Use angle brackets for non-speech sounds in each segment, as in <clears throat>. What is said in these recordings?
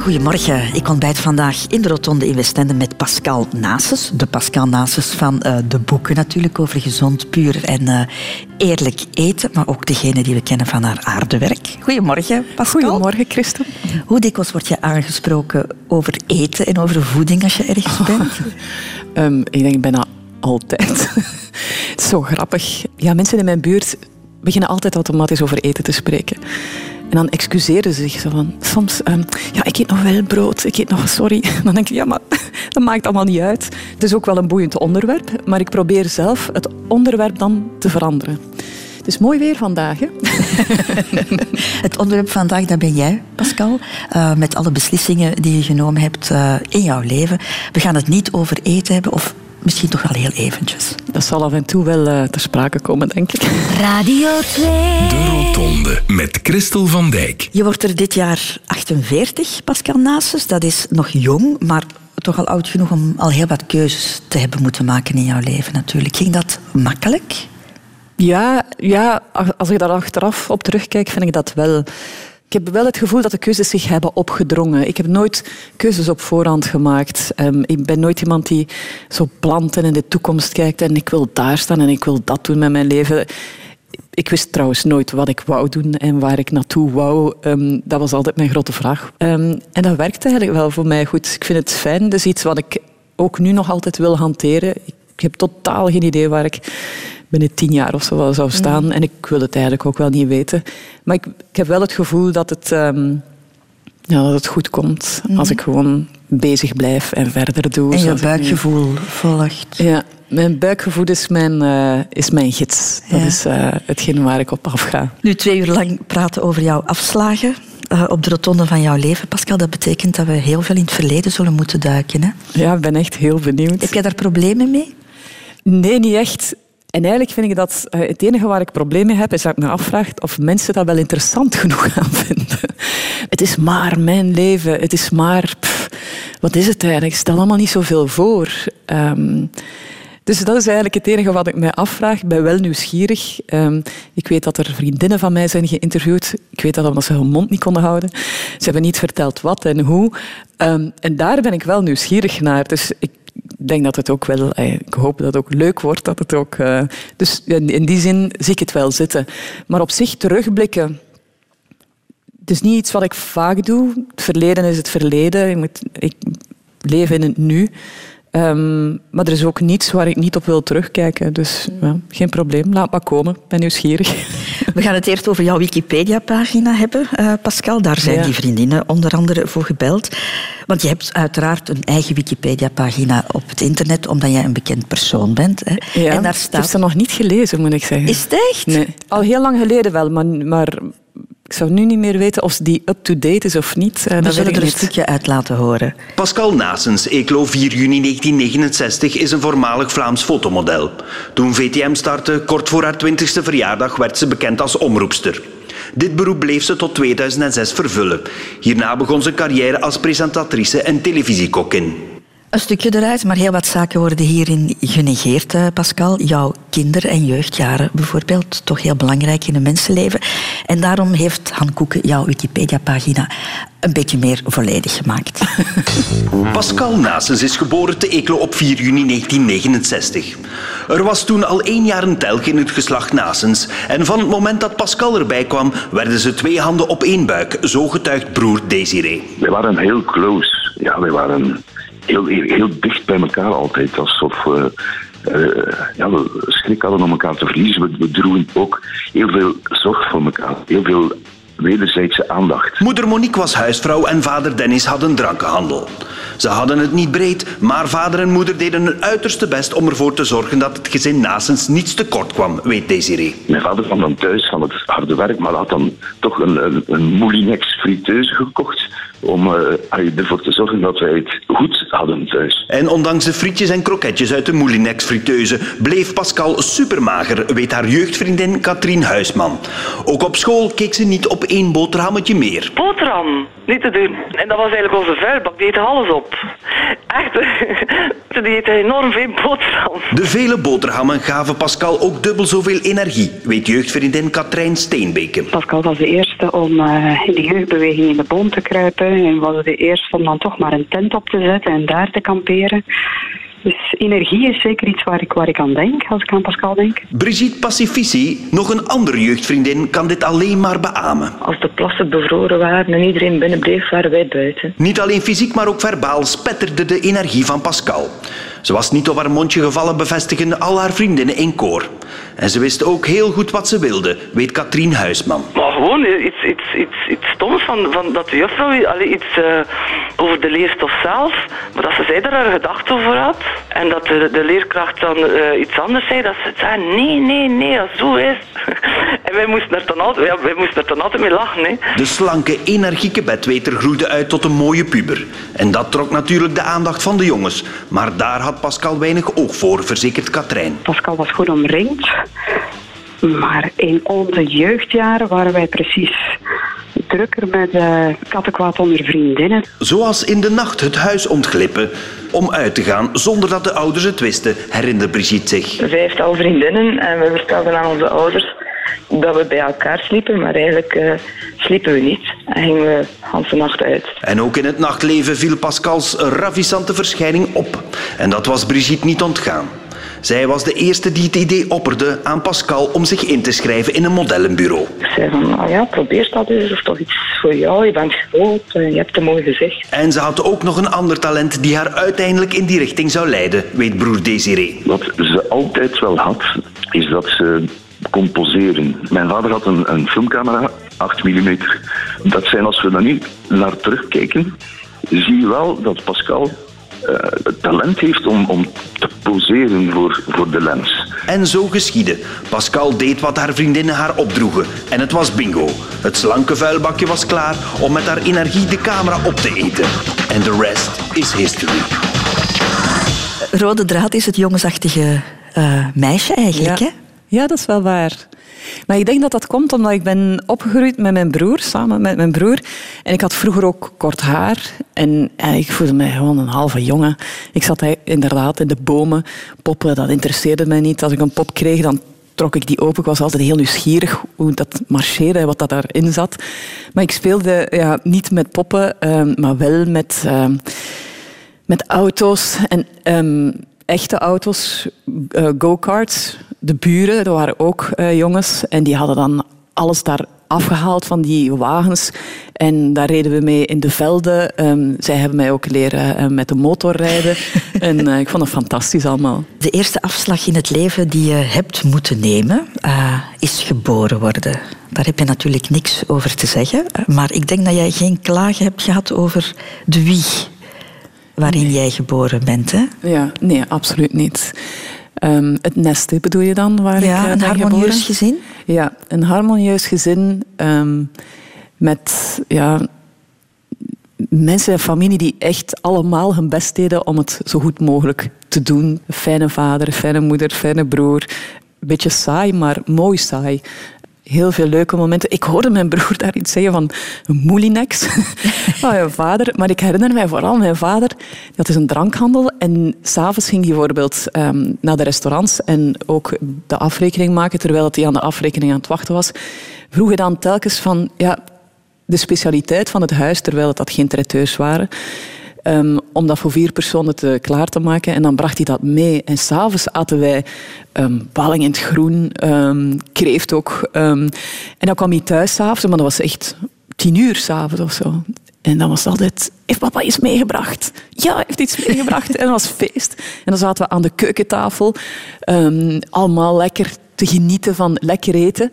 Goedemorgen. Ik ontbijt vandaag in de Rotonde in Westende met Pascal Nases. De Pascal Nases van uh, de boeken natuurlijk over gezond, puur en uh, eerlijk eten. Maar ook degene die we kennen van haar aardewerk. Goedemorgen, Pascal. Goedemorgen, Christel. Hoe dikwijls word je aangesproken over eten en over voeding als je ergens oh. bent? um, <laughs> ik denk bijna altijd. <laughs> Zo grappig. Ja, mensen in mijn buurt beginnen altijd automatisch over eten te spreken. En dan excuseren ze zich zo van, soms, um, ja, ik eet nog wel brood, ik eet nog, sorry. <laughs> Dan denk ik, ja, maar <laughs> dat maakt allemaal niet uit. Het is ook wel een boeiend onderwerp, maar ik probeer zelf het onderwerp dan te veranderen. Het is mooi weer vandaag. Hè? <laughs> het onderwerp vandaag, dat ben jij, Pascal. Uh, met alle beslissingen die je genomen hebt uh, in jouw leven. We gaan het niet over eten hebben, of misschien toch wel heel eventjes. Dat zal af en toe wel uh, ter sprake komen, denk ik. <laughs> Radio 2. De Rotonde met Christel van Dijk. Je wordt er dit jaar 48, Pascal Nasus. Dat is nog jong, maar toch al oud genoeg om al heel wat keuzes te hebben moeten maken in jouw leven natuurlijk. Ging dat makkelijk? Ja, ja als ik daar achteraf op terugkijk, vind ik dat wel. Ik heb wel het gevoel dat de keuzes zich hebben opgedrongen. Ik heb nooit keuzes op voorhand gemaakt. Um, ik ben nooit iemand die zo plant en in de toekomst kijkt en ik wil daar staan en ik wil dat doen met mijn leven. Ik wist trouwens nooit wat ik wou doen en waar ik naartoe wou. Um, dat was altijd mijn grote vraag. Um, en dat werkt eigenlijk wel voor mij goed. Ik vind het fijn. Is iets wat ik ook nu nog altijd wil hanteren. Heb totaal geen idee waar ik binnen tien jaar of zo zou staan. Mm. En ik wil het eigenlijk ook wel niet weten. Maar ik, ik heb wel het gevoel dat het, um, ja, dat het goed komt mm. als ik gewoon bezig blijf en verder doe. En je buikgevoel volgt. Ja, mijn buikgevoel is mijn, uh, is mijn gids. Dat is uh, hetgeen waar ik op afga. Nu twee uur lang praten over jouw afslagen. Uh, op de rotonde van jouw leven, Pascal. Dat betekent dat we heel veel in het verleden zullen moeten duiken. Hè? Ja, ik ben echt heel benieuwd. Heb jij daar problemen mee? Nee, niet echt. En eigenlijk vind ik dat uh, het enige waar ik problemen mee heb, is dat ik me afvraag of mensen dat wel interessant genoeg <laughs> gaan vinden. Het is maar mijn leven. Het is maar... Wat is het eigenlijk? Stel allemaal niet zoveel voor. Um, dus dat is eigenlijk het enige wat ik mij afvraag. Ik ben wel nieuwsgierig. Um, ik weet dat er vriendinnen van mij zijn geïnterviewd. Ik weet dat omdat ze hun mond niet konden houden. Ze hebben niet verteld wat en hoe. Um, en daar ben ik wel nieuwsgierig naar. Dus ik denk dat het ook wel, eh, ik hoop dat het ook leuk wordt. Dat het ook, uh, dus in die zin zie ik het wel zitten. Maar op zich terugblikken. Het is niet iets wat ik vaak doe. Het verleden is het verleden. Ik, moet, ik leef in het nu. Um, maar er is ook niets waar ik niet op wil terugkijken. Dus ja, geen probleem. Laat maar komen. Ik ben nieuwsgierig. <laughs> We gaan het eerst over jouw Wikipedia-pagina hebben, uh, Pascal. Daar zijn ja. die vriendinnen onder andere voor gebeld. Want je hebt uiteraard een eigen Wikipedia-pagina op het internet, omdat jij een bekend persoon bent. Hè. Ja, en daar staat... ik heb ze nog niet gelezen, moet ik zeggen. Is het echt? Nee. Al heel lang geleden wel, maar, maar ik zou nu niet meer weten of die up-to-date is of niet. Uh, We zullen er een stukje uit laten horen. Pascal Nasens, Eeklo 4 juni 1969, is een voormalig Vlaams fotomodel. Toen VTM startte, kort voor haar 20ste verjaardag, werd ze bekend als omroepster. Dit beroep bleef ze tot 2006 vervullen. Hierna begon ze carrière als presentatrice en televisiekokkin. Een stukje eruit, maar heel wat zaken worden hierin genegeerd, eh, Pascal. Jouw kinder- en jeugdjaren bijvoorbeeld, toch heel belangrijk in een mensenleven. En daarom heeft Han Koeken jouw Wikipedia-pagina een beetje meer volledig gemaakt. <laughs> Pascal Nases is geboren te Eeklo op 4 juni 1969. Er was toen al één jaar een telg in het geslacht Nasens. En van het moment dat Pascal erbij kwam, werden ze twee handen op één buik. Zo getuigt broer Desiree. We waren heel close. Ja, we waren heel, heel dicht bij elkaar altijd. Alsof we, uh, ja, we schrik hadden om elkaar te verliezen. We, we droegen ook heel veel zorg voor elkaar. Heel veel wederzijdse aandacht. Moeder Monique was huisvrouw en vader Dennis had een drankenhandel. Ze hadden het niet breed, maar vader en moeder deden hun uiterste best om ervoor te zorgen dat het gezin naast niets tekort kwam, weet Desiree. Mijn vader kwam dan thuis van het harde werk, maar had dan toch een, een, een Moulinex friteuse gekocht om uh, ervoor te zorgen dat wij het goed hadden thuis. En ondanks de frietjes en kroketjes uit de Moulinex friteuse bleef Pascal supermager, weet haar jeugdvriendin Katrien Huisman. Ook op school keek ze niet op één boterhammetje meer. Boterham, niet te doen. En dat was eigenlijk onze vuilbak, die eet alles op. Echt, <laughs> die eet enorm veel boterham. De vele boterhammen gaven Pascal ook dubbel zoveel energie, weet jeugdvriendin Katrijn Steenbeke. Pascal was de eerste om uh, in de beweging in de boom te kruipen. En hadden de eerste om dan toch maar een tent op te zetten en daar te kamperen. Dus energie is zeker iets waar ik, waar ik aan denk, als ik aan Pascal denk. Brigitte Pacifici, nog een andere jeugdvriendin, kan dit alleen maar beamen. Als de plassen bevroren waren en iedereen binnen bleef, waren wij buiten. Niet alleen fysiek, maar ook verbaal spetterde de energie van Pascal. Ze was niet op haar mondje gevallen, bevestigen al haar vriendinnen in koor. En ze wist ook heel goed wat ze wilde, weet Katrien Huisman. Maar gewoon iets, iets, iets, iets stoms van, van dat de juffrouw allee, iets uh, over de leerstof zelf, maar dat ze zij er haar gedachten over had. En dat de, de leerkracht dan uh, iets anders zei, dat ze zei, nee, nee, nee, als zo is. <laughs> en wij moesten er dan altijd, ja, wij moesten er dan altijd mee lachen. Hè. De slanke, energieke bedweter groeide uit tot een mooie puber. En dat trok natuurlijk de aandacht van de jongens. Maar daar had Pascal weinig oog voor, verzekert Katrijn. Pascal was goed omringd. Maar in onze jeugdjaren waren wij precies drukker met uh, kattenkwaad onder vriendinnen. Zoals in de nacht het huis ontglippen om uit te gaan zonder dat de ouders het wisten, herinnert Brigitte zich. Vijftal vriendinnen en we vertelden aan onze ouders dat we bij elkaar sliepen, maar eigenlijk uh, sliepen we niet. En gingen we de nacht uit. En ook in het nachtleven viel Pascals ravissante verschijning op. En dat was Brigitte niet ontgaan. Zij was de eerste die het idee opperde aan Pascal om zich in te schrijven in een modellenbureau. Ik zei van, nou ja, probeer dat eens. Of toch iets voor jou. Je bent groot en je hebt een mooi gezicht. En ze had ook nog een ander talent die haar uiteindelijk in die richting zou leiden, weet broer Desiree. Wat ze altijd wel had, is dat ze composeren. Mijn vader had een, een filmcamera, 8 mm. Dat zijn, als we daar nu naar terugkijken, zie je wel dat Pascal uh, talent heeft om, om te poseren voor, voor de lens. En zo geschiedde. Pascal deed wat haar vriendinnen haar opdroegen. En het was bingo. Het slanke vuilbakje was klaar om met haar energie de camera op te eten. En de rest is history. Rode draad is het jongensachtige uh, meisje eigenlijk, ja. hè? Ja, dat is wel waar. Maar ik denk dat dat komt omdat ik ben opgegroeid met mijn broer, samen met mijn broer. En ik had vroeger ook kort haar. En ik voelde mij gewoon een halve jongen. Ik zat inderdaad in de bomen. Poppen, dat interesseerde mij niet. Als ik een pop kreeg, dan trok ik die open. Ik was altijd heel nieuwsgierig hoe dat marcheerde, wat dat daarin zat. Maar ik speelde ja, niet met poppen, ehm, maar wel met, ehm, met auto's. En ehm, echte auto's, uh, go-karts. De buren, dat waren ook uh, jongens. En die hadden dan alles daar afgehaald van die wagens. En daar reden we mee in de velden. Um, zij hebben mij ook leren uh, met de motor rijden. <laughs> en ik vond het fantastisch allemaal. De eerste afslag in het leven die je hebt moeten nemen, is geboren worden. Daar heb je natuurlijk niks over te zeggen. Maar ik denk dat jij geen klagen hebt gehad over de wieg waarin nee. jij geboren bent. Hè? Ja, nee, absoluut niet. Um, het nest bedoel je dan? Waar ja, ik, een harmonieus geboren? gezin? Ja, een harmonieus gezin um, met ja, mensen en familie die echt allemaal hun best deden om het zo goed mogelijk te doen. Fijne vader, fijne moeder, fijne broer. Een beetje saai, maar mooi saai heel veel leuke momenten. Ik hoorde mijn broer daar iets zeggen van een moelinex <laughs> van mijn vader. Maar ik herinner mij vooral mijn vader. Dat is een drankhandel. En s'avonds ging hij bijvoorbeeld um, naar de restaurants en ook de afrekening maken. Terwijl hij aan de afrekening aan het wachten was. Vroeg hij dan telkens van ja, de specialiteit van het huis, terwijl dat geen traiteurs waren. Um, om dat voor vier personen te, klaar te maken. En dan bracht hij dat mee. En s'avonds aten wij um, balling in het groen, um, kreeft ook. en dan kwam hij thuis s'avonds, maar dat was echt tien uur s'avonds of zo. En dan was het altijd, heeft papa iets meegebracht? Ja, hij heeft iets meegebracht. en dat was feest. En dan zaten we aan de keukentafel, allemaal lekker te genieten van lekker eten.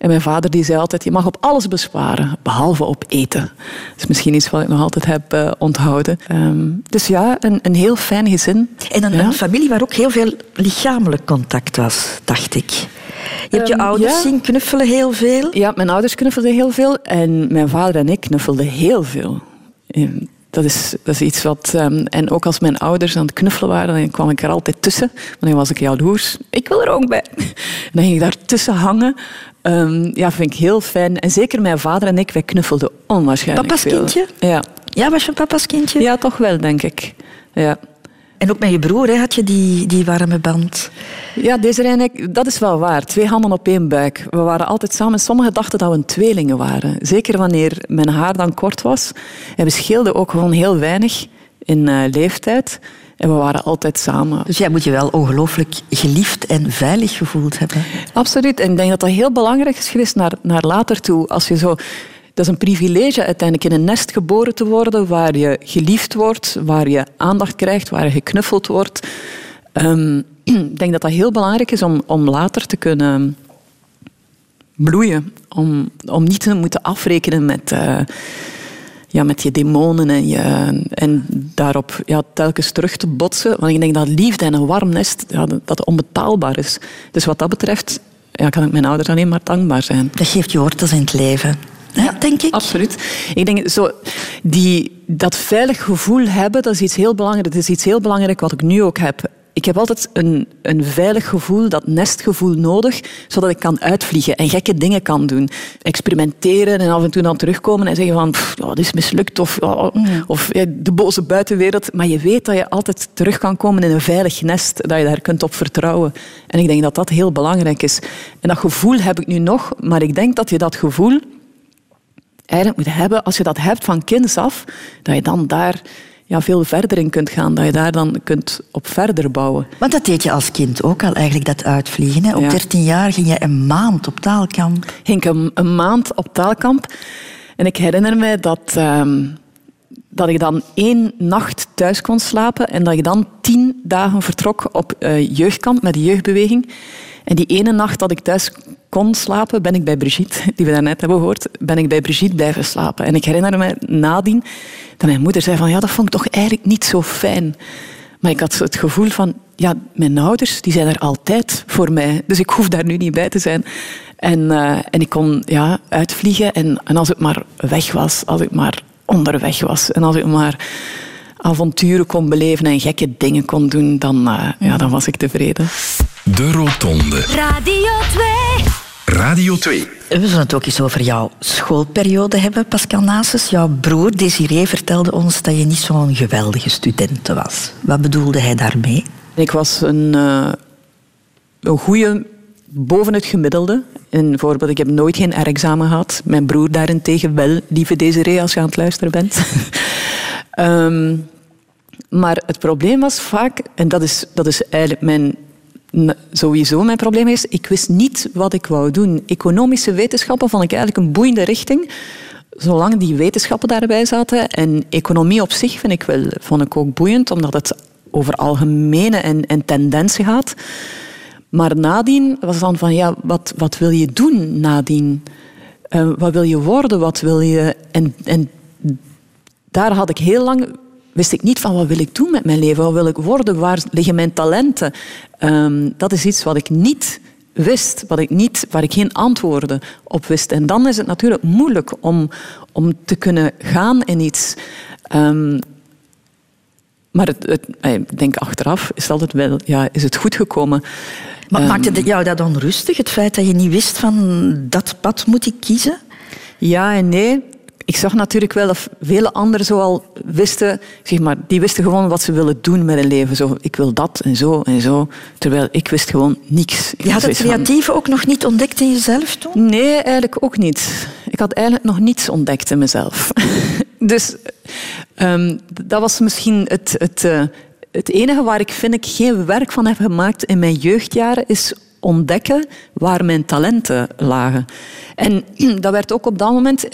En mijn vader die zei altijd, je mag op alles besparen, behalve op eten. Dat is misschien iets wat ik nog altijd heb uh, onthouden. Um, dus ja, een, een heel fijn gezin. En een, ja. een, familie waar ook heel veel lichamelijk contact was, dacht ik. Je hebt je um, ouders ja. zien knuffelen heel veel. Ja, mijn ouders knuffelden heel veel. En mijn vader en ik knuffelden heel veel. Um, dat is, dat is iets wat... Um, en ook als mijn ouders aan het knuffelen waren, dan kwam ik er altijd tussen. Want dan was ik jaloers. Ik wil er ook bij. En dan ging ik daar tussen hangen. Um, ja, vind ik heel fijn. En zeker mijn vader en ik, wij knuffelden onwaarschijnlijk Papa's veel. kindje? Ja. Ja, was je papa's kindje? Ja, toch wel, denk ik. Ja. En ook met je broer hè, had je die, die warme band. Ja, deze dat is wel waar. Twee handen op één buik. We waren altijd samen. Sommigen dachten dat we een tweelingen waren. Zeker wanneer mijn haar dan kort was. En we scheelden ook gewoon heel weinig in uh, leeftijd. En we waren altijd samen. Dus jij moet je wel ongelooflijk geliefd en veilig gevoeld hebben. Absoluut. En ik denk dat dat heel belangrijk is geweest naar, naar later toe. Als je zo dat is een privilege uiteindelijk in een nest geboren te worden waar je geliefd wordt, waar je aandacht krijgt, waar je geknuffeld wordt. Um, ik denk dat dat heel belangrijk is om, om later te kunnen bloeien. Om, om niet te moeten afrekenen met, uh, ja, met je demonen en, je, en daarop ja, telkens terug te botsen. Want ik denk dat liefde en een warm nest ja, dat onbetaalbaar is. Dus wat dat betreft ja, kan ik mijn ouders alleen maar dankbaar zijn. Dat geeft je wortels in het leven. Ja, denk ik. Absoluut. Ik denk zo, die, dat veilig gevoel hebben, dat is iets heel belangrijk. Dat is iets heel belangrijk wat ik nu ook heb. Ik heb altijd een, een veilig gevoel, dat nestgevoel nodig, zodat ik kan uitvliegen en gekke dingen kan doen. Experimenteren en af en toe dan terugkomen en zeggen van, pff, oh, dit is mislukt of, oh, of ja, de boze buitenwereld. Maar je weet dat je altijd terug kan komen in een veilig nest, dat je daar kunt op vertrouwen. En ik denk dat dat heel belangrijk is. En dat gevoel heb ik nu nog, maar ik denk dat je dat gevoel eigenlijk moet hebben, als je dat hebt van kinds af, dat je dan daar ja, veel verder in kunt gaan, dat je daar dan kunt op verder bouwen. Want dat deed je als kind ook al, eigenlijk dat uitvliegen. Hè? Op 13 jaar ging je een maand op taalkamp. Ging ik een, maand op taalkamp. En ik herinner me dat, ehm, dat ik dan één nacht thuis kon slapen en dat ik dan tien dagen vertrok op uh, jeugdkamp met de jeugdbeweging. En die ene nacht dat ik thuis kon slapen, ben ik bij Brigitte, die we daarnet hebben gehoord, ben ik bij Brigitte blijven slapen. En ik herinner me nadien dat mijn moeder zei van ja, dat vond ik toch eigenlijk niet zo fijn. Maar ik had het gevoel van, ja, mijn ouders die zijn er altijd voor mij. Dus ik hoef daar nu niet bij te zijn. En, uh, en ik kon ja, uitvliegen. En, en als ik maar weg was, als ik maar onderweg was. En als ik maar avonturen kon beleven en gekke dingen kon doen, dan, uh, ja, dan was ik tevreden. De Rotonde. Radio 2. Radio 2. We zullen het ook eens over jouw schoolperiode hebben, Pascal Nasus. Jouw broer Desiree vertelde ons dat je niet zo'n geweldige student was. Wat bedoelde hij daarmee? Ik was een, uh, een goede boven het gemiddelde. En bijvoorbeeld, ik heb nooit geen R-examen gehad. Mijn broer daarentegen wel, lieve Desiree, als je aan het luisteren bent. um, <laughs> maar het probleem was vaak, en dat is, dat is eigenlijk mijn sowieso mijn probleem is, ik wist niet wat ik wou doen. Economische wetenschappen vond ik eigenlijk een boeiende richting. Zolang die wetenschappen daarbij zaten. En economie op zich vind ik wel, vond ik ook boeiend, omdat het over algemene en, en tendensen gaat. Maar nadien was dan van, ja, wat, wat wil je doen nadien? Uh, wat wil je worden? Wat wil je... En, en daar had ik heel lang wist ik niet van wat wil ik doen met mijn leven, wat wil ik worden, waar liggen mijn talenten. Um, dat is iets wat ik niet wist, wat ik niet, waar ik geen antwoorden op wist. En dan is het natuurlijk moeilijk om, om te kunnen gaan in iets. Um, maar het, het, ik denk achteraf is het altijd wel, ja, is het goed gekomen. Maar um, maakte het jou dat onrustig, het feit dat je niet wist van dat pad moet ik kiezen? Ja en nee ik zag natuurlijk wel dat vele anderen zoal wisten, zeg maar, die wisten gewoon wat ze willen doen met hun leven. Zo, ik wil dat en zo en zo. Terwijl ik wist gewoon niks. Je had het creatieve ook nog niet ontdekt in jezelf toen? Nee, eigenlijk ook niet. Ik had eigenlijk nog niets ontdekt in mezelf. <laughs> dus um, dat was misschien het, het, uh, het enige waar ik vind ik geen werk van heb gemaakt in mijn jeugdjaren, is ontdekken waar mijn talenten lagen. En <clears throat> dat werd ook op dat moment...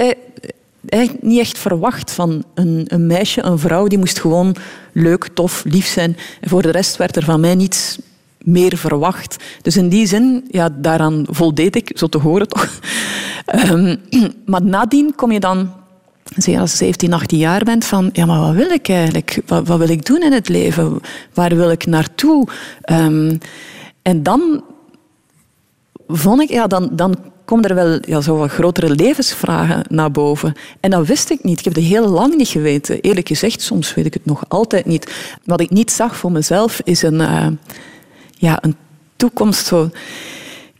Eigenlijk niet echt verwacht van een, een, meisje, een vrouw. Die moest gewoon leuk, tof, lief zijn. En voor de rest werd er van mij niets meer verwacht. Dus in die zin, ja, daaraan voldeed ik, zo te horen toch. Um, <laughs> <clears throat> maar nadien kom je dan, als je 17, 18 jaar bent, van ja, maar wat wil ik eigenlijk? Wat, wil ik doen in het leven? Waar wil ik naartoe? Um, en dan vond ik, ja, dan, dan komen er wel ja, zo wat grotere levensvragen naar boven. En dat wist ik niet. Ik heb het heel lang niet geweten. Eerlijk gezegd, soms weet ik het nog altijd niet. Wat ik niet zag voor mezelf is een, uh, ja, een toekomst. Zo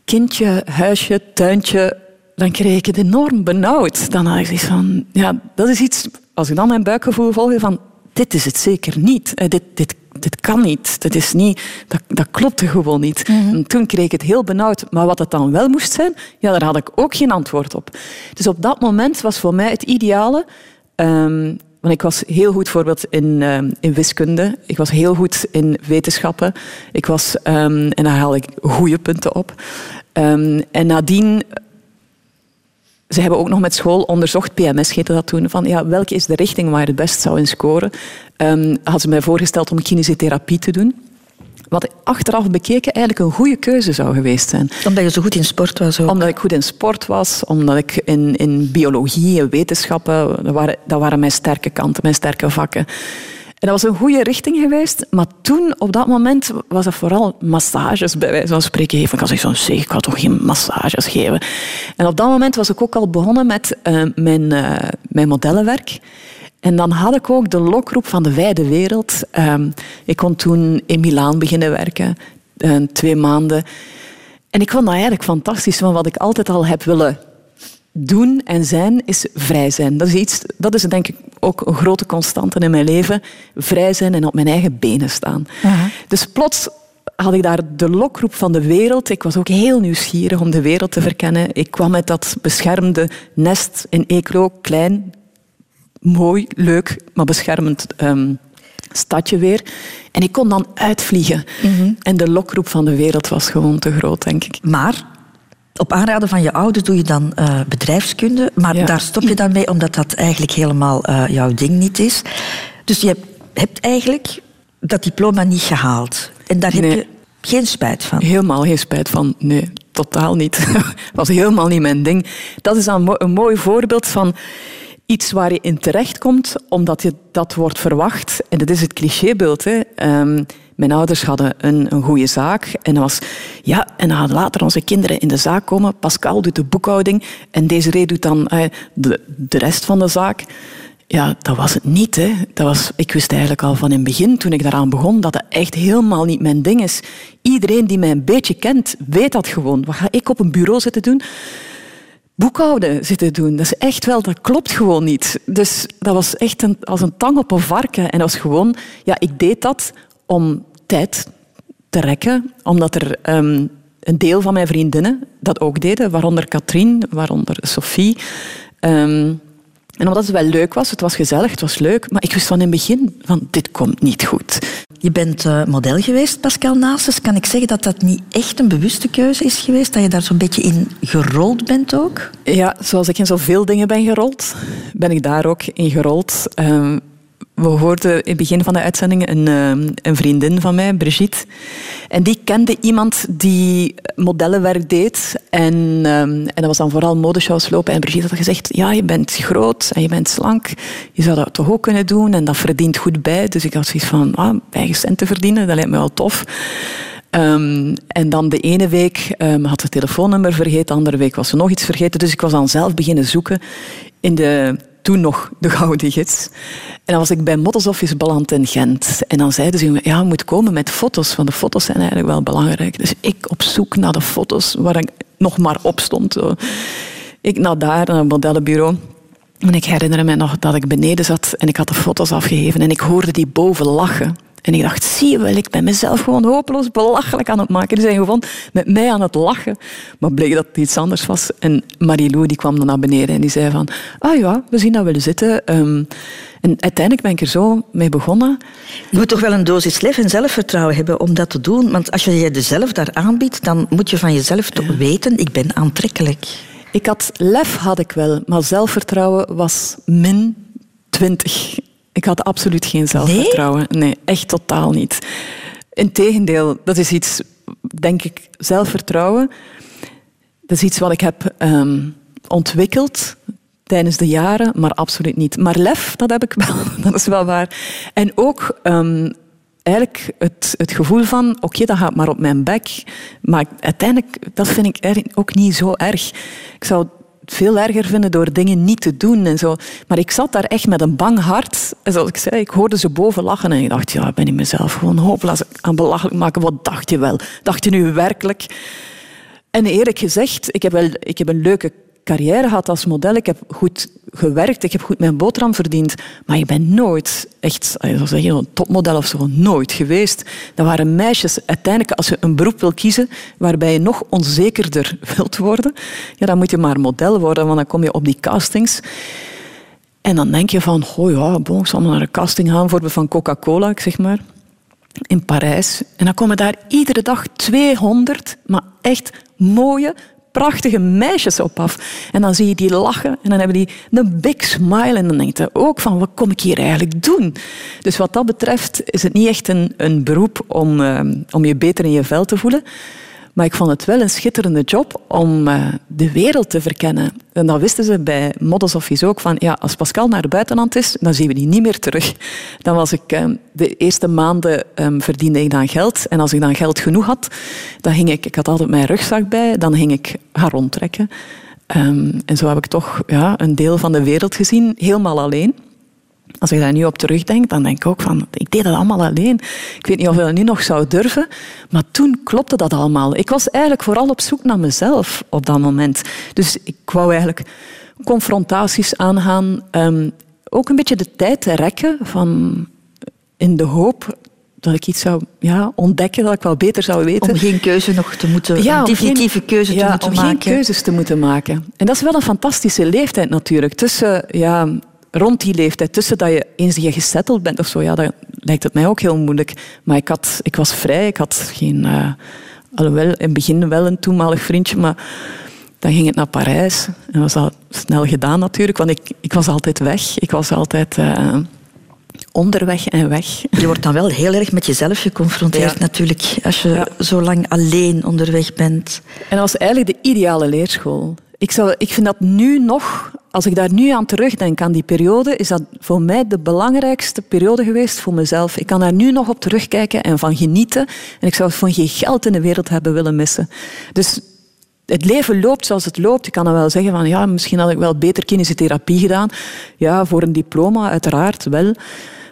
kindje, huisje, tuintje. Dan kreeg ik het enorm benauwd. Dan had ik zoiets van... Ja, dat is iets... Als ik dan mijn buikgevoel volg van... Dit is het zeker niet. Eh, dit, dit dit kan niet. Dat, is niet dat, dat klopte gewoon niet. En toen kreeg ik het heel benauwd. Maar wat het dan wel moest zijn, ja, daar had ik ook geen antwoord op. Dus op dat moment was voor mij het ideale... ehm, want ik was heel goed bijvoorbeeld in, ehm, in wiskunde. Ik was heel goed in wetenschappen. Ik was, ehm, en daar haalde ik goede punten op. En nadien ze hebben ook nog met school onderzocht, PMS heette dat toen, van ja, welke is de richting waar je het best zou in scoren. Ehm hadden ze mij voorgesteld om kinesiotherapie te doen. Wat achteraf bekeken eigenlijk een goede keuze zou geweest zijn. Omdat je zo goed in sport was ook. Omdat ik goed in sport was, omdat ik in, in biologie en wetenschappen, dat waren, dat waren mijn sterke kanten, mijn sterke vakken. En dat was een goede richting geweest, maar toen, op dat moment, was dat vooral massages bij wijze van spreken. Ik had van, zeg, ik toch geen massages geven. En op dat moment was ik ook al begonnen met eh, mijn, eh, mijn modellenwerk. En dan had ik ook de lokroep van de wijde wereld. Ehm, ik kon toen in Milaan beginnen werken, eh, twee maanden. En ik vond dat eigenlijk fantastisch, want wat ik altijd al heb willen doen en zijn, is vrij zijn. Dat is, iets, dat is denk ik ook een grote constante in mijn leven. Vrij zijn en op mijn eigen benen staan. Dus plots had ik daar de lokroep van de wereld. Ik was ook heel nieuwsgierig om de wereld te verkennen. Ik kwam met dat beschermde nest in Eeklo, klein, mooi, leuk, maar beschermend ehm, stadje weer. En ik kon dan uitvliegen. En de lokroep van de wereld was gewoon te groot, denk ik. Maar op aanraden van je ouders doe je dan eh, bedrijfskunde. Maar Ja. daar stop je dan mee, omdat dat eigenlijk helemaal eh, jouw ding niet is. Dus je hebt, eigenlijk dat diploma niet gehaald. En daar heb Nee. je geen spijt van. Helemaal geen spijt van. Nee, totaal niet. <laughs> was helemaal niet mijn ding. Dat is dan een mooi voorbeeld van iets waar je in terechtkomt, omdat je dat wordt verwacht. En dat is het clichébeeld. Hè. Ehm, mijn ouders hadden een, een goede zaak. En, dat was, ja, en dan later onze kinderen in de zaak komen. Pascal doet de boekhouding. En Desiree doet dan eh, de, de rest van de zaak. Ja, dat was het niet. Hè. Dat was, ik wist eigenlijk al van in het begin, toen ik daaraan begon, dat het echt helemaal niet mijn ding is. Iedereen die mij een beetje kent, weet dat gewoon. Wat ga ik op een bureau zitten doen? Boekhouden zitten doen. Dat is echt wel, dat klopt gewoon niet. Dus dat was echt een, als een tang op een varken. En dat was gewoon, ja, ik deed dat om tijd te rekken, omdat er ehm, een deel van mijn vriendinnen dat ook deden, waaronder Katrien, waaronder Sophie. Ehm, en omdat het wel leuk was, het was gezellig, het was leuk, maar ik wist van in het begin van dit komt niet goed. Je bent eh, model geweest, Pascal Naastes. Kan ik zeggen dat dat niet echt een bewuste keuze is geweest? Dat je daar zo'n beetje in gerold bent ook? Ja, zoals ik in zoveel dingen ben gerold, ben ik daar ook in gerold. Ehm, we hoorden in het begin van de uitzending een, ehm, een vriendin van mij, Brigitte. En die kende iemand die modellenwerk deed. En, ehm, en dat was dan vooral modeshows lopen. En Brigitte had gezegd, ja, je bent groot en je bent slank. Je zou dat toch ook kunnen doen en dat verdient goed bij. Dus ik had zoiets van, ah, eigen centen verdienen, dat lijkt me wel tof. Ehm, en dan de ene week had ze het telefoonnummer vergeten, de andere week was ze nog iets vergeten. Dus ik was dan zelf beginnen zoeken in de toen nog de Gouden Gids. En dan was ik bij Models Office beland in Gent. En dan zeiden ze, ja, moet komen met foto's, want de foto's zijn eigenlijk wel belangrijk. Dus ik op zoek naar de foto's waar ik nog maar op stond. Ik naar daar, naar het modellenbureau. En ik herinner me nog dat ik beneden zat en ik had de foto's afgegeven en ik hoorde die boven lachen. En ik dacht, zie je wel, ik ben mezelf gewoon hopeloos belachelijk aan het maken. Die zijn gewoon met mij aan het lachen. Maar bleek dat het iets anders was. En Marilou die kwam dan naar beneden en die zei van... Ah ja, we zien dat wel zitten. Ehm, en uiteindelijk ben ik er zo mee begonnen. Je moet toch wel een dosis lef en zelfvertrouwen hebben om dat te doen. Want als je jezelf daar aanbiedt, dan moet je van jezelf toch weten, ik ben aantrekkelijk. Ik had lef, had ik wel, maar zelfvertrouwen was min 20. Ik had absoluut geen zelfvertrouwen. Nee, echt totaal niet. Integendeel, dat is iets, denk ik, zelfvertrouwen. Dat is iets wat ik heb ehm, ontwikkeld tijdens de jaren, maar absoluut niet. Maar lef, dat heb ik wel, <laughs> dat is wel waar. En ook ehm, eigenlijk het, het gevoel van, oké, dat gaat maar op mijn bek. Maar uiteindelijk, dat vind ik ook niet zo erg. Ik zou veel erger vinden door dingen niet te doen en zo. Maar ik zat daar echt met een bang hart. En zoals ik zei, ik hoorde ze boven lachen en ik dacht, ja, ben ik mezelf gewoon hopeloos aan belachelijk maken. Wat dacht je wel? Dacht je nu werkelijk? En eerlijk gezegd, ik heb, wel, ik heb een leuke carrière gehad als model. Ik heb goed gewerkt, ik heb goed mijn boterham verdiend. Maar ik ben nooit echt, een topmodel of zo, nooit geweest. Dat waren meisjes. Uiteindelijk, als je een beroep wil kiezen waarbij je nog onzekerder <laughs> wilt worden, ja, dan moet je maar model worden, want dan kom je op die castings. En dan denk je van, oh ja, bon, ik zal naar een casting gaan, voor van Coca-Cola, zeg maar in Parijs. En dan komen daar iedere dag 200, maar echt mooie, prachtige meisjes op af. En dan zie je die lachen en dan hebben die een big smile. En dan denk je ook van, wat kom ik hier eigenlijk doen? Dus wat dat betreft is het niet echt een, een beroep om, uh, om je beter in je vel te voelen. Maar ik vond het wel een schitterende job om uh, de wereld te verkennen. En dat wisten ze bij Models Office ook. Van, ja, als Pascal naar het buitenland is, dan zien we die niet meer terug. Dan was ik... Uh, de eerste maanden um, verdiende ik dan geld. En als ik dan geld genoeg had, dan ging ik... Ik had altijd mijn rugzak bij. Dan ging ik gaan rondtrekken. Um, en zo heb ik toch ja, een deel van de wereld gezien, helemaal alleen. Als ik daar nu op terugdenk, dan denk ik ook van, ik deed dat allemaal alleen. Ik weet niet of ik dat nu nog zou durven, maar toen klopte dat allemaal. Ik was eigenlijk vooral op zoek naar mezelf op dat moment. Dus ik wou eigenlijk confrontaties aangaan, um, ook een beetje de tijd rekken van, in de hoop dat ik iets zou ja, ontdekken dat ik wel beter zou weten. Om geen keuze nog te moeten, ja, een definitieve keuze te moeten om maken. Om geen keuzes te moeten maken. En dat is wel een fantastische leeftijd natuurlijk. Tussen ja, rond die leeftijd, tussen dat je eens je gesetteld bent of zo, ja, dan lijkt het mij ook heel moeilijk. Maar ik, had, ik was vrij, ik had geen... Uh, alhoewel, in het begin wel een toenmalig vriendje, maar dan ging het naar Parijs. En dat was al snel gedaan natuurlijk, want ik, ik was altijd weg. Ik was altijd... Uh, onderweg en weg. Je wordt dan wel heel erg met jezelf geconfronteerd natuurlijk, als je ja. zo lang alleen onderweg bent. En dat was eigenlijk de ideale leerschool. Ik, zou, ik vind dat nu nog, als ik daar nu aan terugdenk, aan die periode, is dat voor mij de belangrijkste periode geweest voor mezelf. Ik kan daar nu nog op terugkijken en van genieten. En ik zou van geen geld in de wereld hebben willen missen. Dus het leven loopt zoals het loopt. Ik kan dan wel zeggen van ja, misschien had ik wel beter kinesiotherapie gedaan. Ja, voor een diploma, uiteraard wel.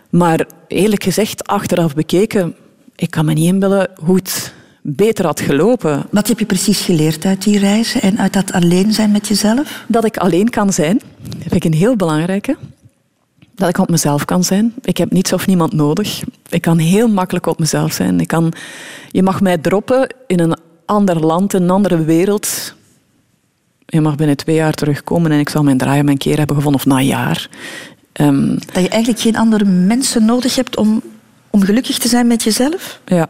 Maar eerlijk gezegd, achteraf bekeken, ik kan me niet inbeelden hoe het beter had gelopen. Wat heb je precies geleerd uit die reizen en uit dat alleen zijn met jezelf? Dat ik alleen kan zijn. Vind ik een heel belangrijke. Dat ik op mezelf kan zijn. Ik heb niets of niemand nodig. Ik kan heel makkelijk op mezelf zijn. Ik kan, je mag mij droppen in een ander land, in een andere wereld. Je mag binnen twee jaar terugkomen en ik zal mijn draai en mijn keer hebben gevonden, of na een jaar. Um, dat je eigenlijk geen andere mensen nodig hebt om, om gelukkig te zijn met jezelf? Ja.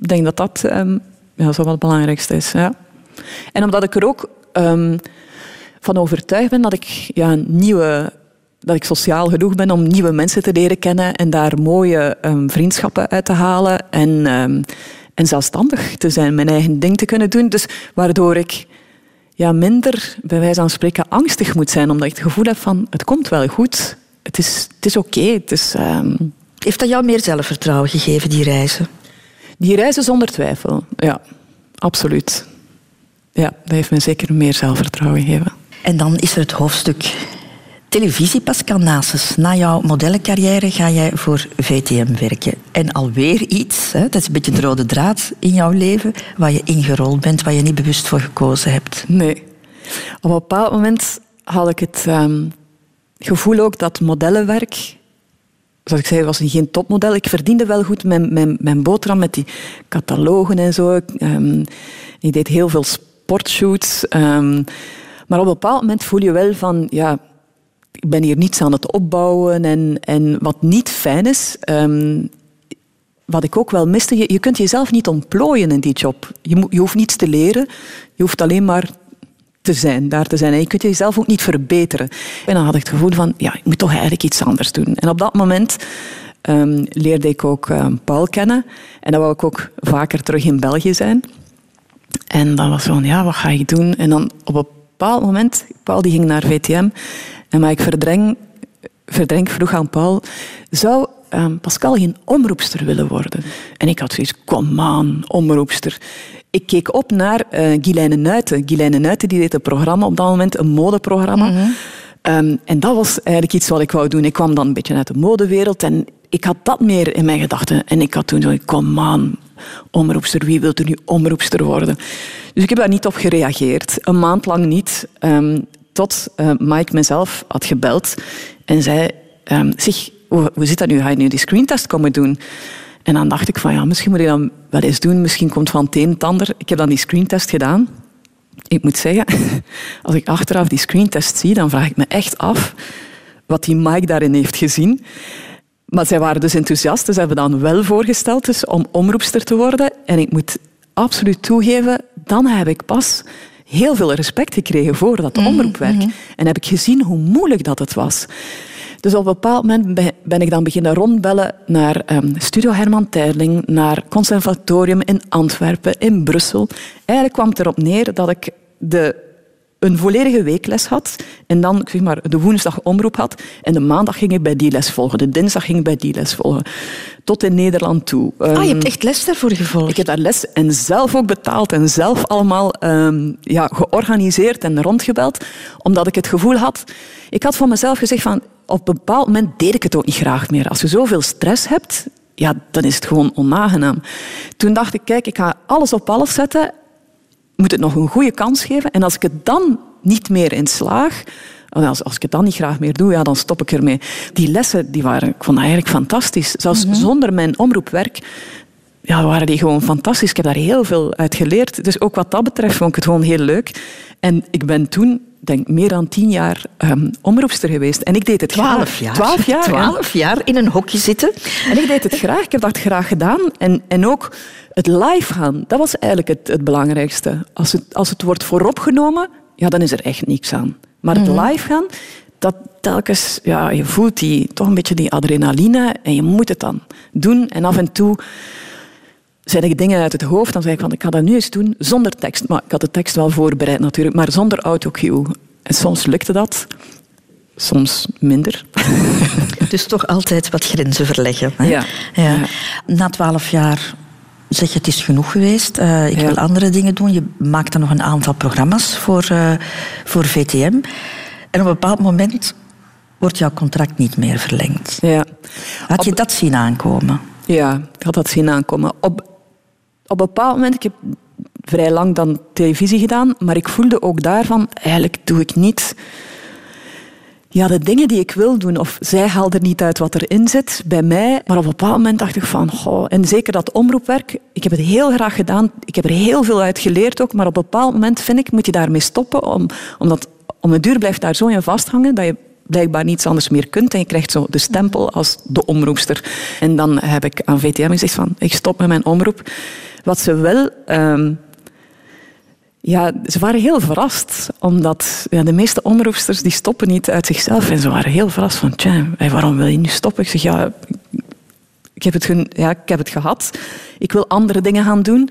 Ik denk dat dat um, ja, zo wat het belangrijkste is. Ja. En omdat ik er ook um, van overtuigd ben dat ik ja, nieuwe dat ik sociaal genoeg ben om nieuwe mensen te leren kennen en daar mooie um, vriendschappen uit te halen en, en zelfstandig te zijn, mijn eigen ding te kunnen doen. Dus waardoor ik ja, minder, bij wijze van spreken, angstig moet zijn, omdat ik het gevoel heb van het komt wel goed, het is, het is oké. Heeft dat jou meer zelfvertrouwen gegeven, die reizen? Die reizen zonder twijfel, ja, absoluut. Ja, dat heeft me zeker meer zelfvertrouwen gegeven. En dan is er het hoofdstuk televisie, Pascal Nases. Na jouw modellencarrière ga jij voor VTM werken. En alweer iets, hè, dat is een beetje de rode draad in jouw leven, waar je ingerold bent, waar je niet bewust voor gekozen hebt. Nee. Op een bepaald moment had ik het um, gevoel ook dat modellenwerk zoals ik zei, was geen topmodel. Ik verdiende wel goed mijn, mijn, mijn boterham met die catalogen en zo. Um, ik deed heel veel sportshoots. Um, maar op een bepaald moment voel je wel van, ja, ik ben hier niets aan het opbouwen. En, en wat niet fijn is, um, wat ik ook wel miste, je, je kunt jezelf niet ontplooien in die job. Je, je hoeft niets te leren, je hoeft alleen maar te zijn, daar te zijn. En je kunt jezelf ook niet verbeteren. En dan had ik het gevoel van, ja, ik moet toch eigenlijk iets anders doen. En op dat moment um, leerde ik ook um, Paul kennen. En dan wou ik ook vaker terug in België zijn. En dan was van, ja, wat ga ik doen? En dan op een bepaald moment, Paul die ging naar VTM. En maar ik verdreng, verdreng vroeg aan Paul, zou um, Pascal geen omroepster willen worden? En ik had zoiets, kom aan, omroepster. Ik keek op naar uh, Guilaine Nuiten. Guilaine Nuiten die deed een programma op dat moment, een modeprogramma. Mm -hmm. um, en dat was eigenlijk iets wat ik wou doen. Ik kwam dan een beetje uit de modewereld en ik had dat meer in mijn gedachten. En ik had toen zo, kom aan, omroepster, wie wil er nu omroepster worden? Dus ik heb daar niet op gereageerd. Een maand lang niet. Ehm, tot uh, Mike mezelf had gebeld en zei... Um, zeg, hoe, hoe zit dat nu? Ga je nu die screentest komen doen? En dan dacht ik van, ja, misschien moet ik dat wel eens doen. Misschien komt van het een het ander. Ik heb dan die screentest gedaan. Ik moet zeggen, <laughs> als ik achteraf die screentest zie, dan vraag ik me echt af wat die Mike daarin heeft gezien. Maar zij waren dus enthousiast. Ze hebben dan wel voorgesteld dus, om omroepster te worden. En ik moet absoluut toegeven, dan heb ik pas heel veel respect gekregen voor dat mhm, omroepwerk. Mhm. En heb ik gezien hoe moeilijk dat het was. Dus op een bepaald moment ben ik dan beginnen rondbellen naar um, Studio Herman Terling, naar Conservatorium in Antwerpen, in Brussel. Eigenlijk kwam het erop neer dat ik de een volledige weekles had en dan zeg maar, de woensdag omroep had en de maandag ging ik bij die les volgen, de dinsdag ging ik bij die les volgen. Tot in Nederland toe. ah, je hebt ehm, echt les daarvoor gevolgd? Ik heb daar les en zelf ook betaald en zelf allemaal um, ja, georganiseerd en rondgebeld, omdat ik het gevoel had... Ik had voor mezelf gezegd van, op een bepaald moment deed ik het ook niet graag meer. Als je zoveel stress hebt, ja, dan is het gewoon onaangenaam. Toen dacht ik, kijk, ik ga alles op alles zetten moet het nog een goede kans geven. En als ik het dan niet meer in slaag, als, als ik het dan niet graag meer doe, ja, dan stop ik ermee. Die lessen die waren, ik vond eigenlijk fantastisch. Zelfs mhm. zonder mijn omroepwerk ja, waren die gewoon fantastisch. Ik heb daar heel veel uit geleerd. Dus ook wat dat betreft vond ik het gewoon heel leuk. En ik ben toen denk meer dan tien jaar um, omroepster geweest. En ik deed het Twaalf jaar. Twaalf jaar. Twaalf jaar in een hokje zitten. En ik deed het graag. Ik heb dat graag gedaan. En, en ook het live gaan, dat was eigenlijk het, het belangrijkste. Als het, als het wordt vooropgenomen, ja, dan is er echt niks aan. Maar het mhm. live gaan, dat telkens, ja, je voelt die, toch een beetje die adrenaline en je moet het dan doen. En af en toe zijn er dingen uit het hoofd, dan zeg ik van ik ga dat nu eens doen zonder tekst. Maar ik had de tekst wel voorbereid natuurlijk, maar zonder autocue. En soms lukte dat, soms minder. <laughs> Dus toch altijd wat grenzen verleggen. Hè? Ja. ja. Na twaalf jaar zeg je het is genoeg geweest, uh, ik wil andere dingen doen. Je maakt dan nog een aantal programma's voor, uh, voor VTM. En op een bepaald moment wordt jouw contract niet meer verlengd. Ja. Had je dat zien aankomen? Ja, ik had dat zien aankomen. Op, op een bepaald moment, ik heb vrij lang dan televisie gedaan, maar ik voelde ook daarvan, eigenlijk doe ik niet ja, de dingen die ik wil doen, of zij haalt er niet uit wat erin zit bij mij. Maar op een bepaald moment dacht ik van, goh, en zeker dat omroepwerk, ik heb het heel graag gedaan. Ik heb er heel veel uit geleerd ook, maar op een bepaald moment vind ik, moet je daarmee stoppen, om, omdat om een duur blijft daar zo in vasthangen dat je blijkbaar niets anders meer kunt en je krijgt zo de stempel als de omroepster. En dan heb ik aan VTM gezegd van, ik stop met mijn omroep. Wat ze wel... Ehm, ja, ze waren heel verrast, omdat ja, de meeste omroepsters die stoppen niet uit zichzelf. En ze waren heel verrast van, tja, waarom wil je nu stoppen? Ik zeg, ja, ik heb het, ja, ik heb het gehad. Ik wil andere dingen gaan doen.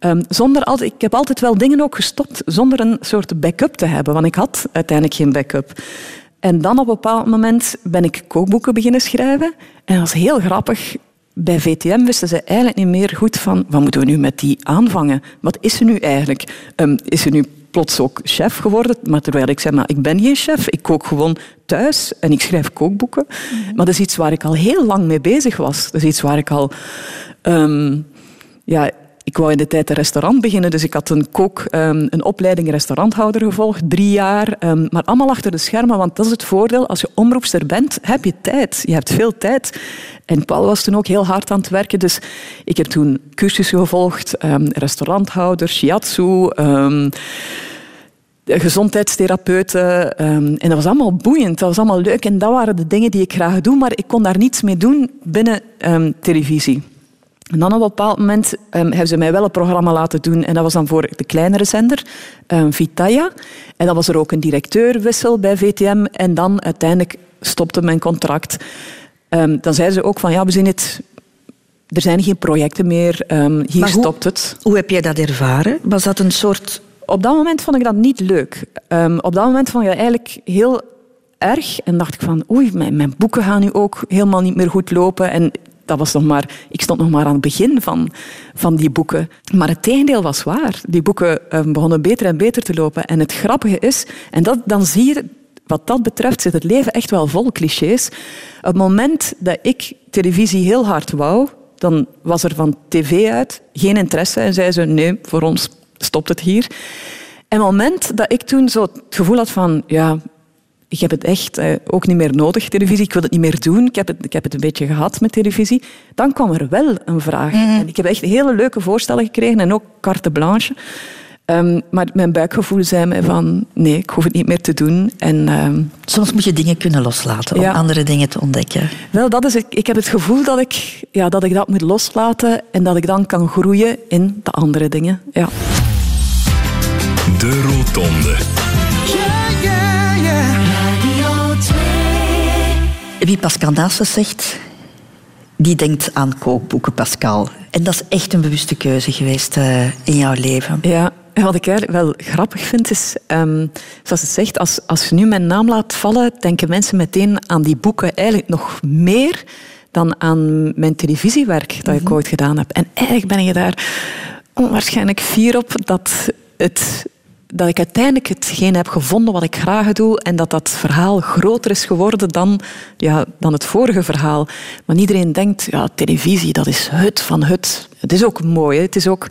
Um, zonder ik heb altijd wel dingen ook gestopt zonder een soort backup te hebben, want ik had uiteindelijk geen backup. En dan op een bepaald moment ben ik kookboeken beginnen schrijven. En dat was heel grappig bij VTM wisten ze eigenlijk niet meer goed van wat moeten we nu met die aanvangen? Wat is ze nu eigenlijk? Um, is ze nu plots ook chef geworden? Maar terwijl ik zei, maar ik ben geen chef, ik kook gewoon thuis en ik schrijf kookboeken. Mhm. Maar dat is iets waar ik al heel lang mee bezig was. Dat is iets waar ik al... Um, ja, ik wou in de tijd een restaurant beginnen, dus ik had een kook, um, een opleiding restauranthouder gevolgd, drie jaar. Um, maar allemaal achter de schermen, want dat is het voordeel. Als je omroepster bent, heb je tijd. Je hebt veel tijd. En Paul was toen ook heel hard aan het werken, dus ik heb toen cursussen gevolgd, um, restauranthouder, shiatsu gezondheidstherapeuten. en dat was allemaal boeiend, dat was allemaal leuk. En dat waren de dingen die ik graag doe, maar ik kon daar niets mee doen binnen televisie. En dan op een bepaald moment um, hebben ze mij wel een programma laten doen. En dat was dan voor de kleinere zender, um, Vitaya. En dan was er ook een directeurwissel bij VTM. En dan uiteindelijk stopte mijn contract. Um, dan zeiden ze ook van, ja, we zien het... Er zijn geen projecten meer, hier stopt het. Hoe heb jij dat ervaren? Was dat een soort... Op dat moment vond ik dat niet leuk. op dat moment vond ik dat eigenlijk heel erg. En dacht ik van, oei, mijn, mijn boeken gaan nu ook helemaal niet meer goed lopen. En dat was nog maar, ik stond nog maar aan het begin van, van die boeken. Maar het tegendeel was waar. Die boeken eh, begonnen beter en beter te lopen. En het grappige is, en dat, dan zie je, wat dat betreft zit het leven echt wel vol clichés. Het moment dat ik televisie heel hard wou, dan was er van tv uit geen interesse en zei ze nee, voor ons stopt het hier. En het moment dat ik toen zo het gevoel had van ja, ik heb het echt eh, ook niet meer nodig, televisie. Ik wil het niet meer doen. Ik heb het, ik heb het een beetje gehad met televisie. Dan kwam er wel een vraag. En ik heb echt hele leuke voorstellen gekregen en ook carte blanche. Ehm, maar mijn buikgevoel zei mij van nee, ik hoef het niet meer te doen. En, ehm, Soms moet je dingen kunnen loslaten om andere dingen te ontdekken. wel, dat is, ik, ik heb het gevoel dat ik, ja, dat ik dat moet loslaten en dat ik dan kan groeien in de andere dingen. Ja. De Rotonde. Wie Pascal Naasten zegt, die denkt aan kookboeken, Pascal. En dat is echt een bewuste keuze geweest eh, in jouw leven. Ja, wat ik wel grappig vind is, ehm, zoals het zegt, als, als je nu mijn naam laat vallen, denken mensen meteen aan die boeken eigenlijk nog meer dan aan mijn televisiewerk dat ik ooit gedaan heb. En eigenlijk ben je daar onwaarschijnlijk fier op dat, het, dat ik uiteindelijk hetgeen heb gevonden wat ik graag doe en dat dat verhaal groter is geworden dan, ja, dan het vorige verhaal. Maar iedereen denkt, ja, televisie, dat is het van het. Het is ook mooi, het is ook...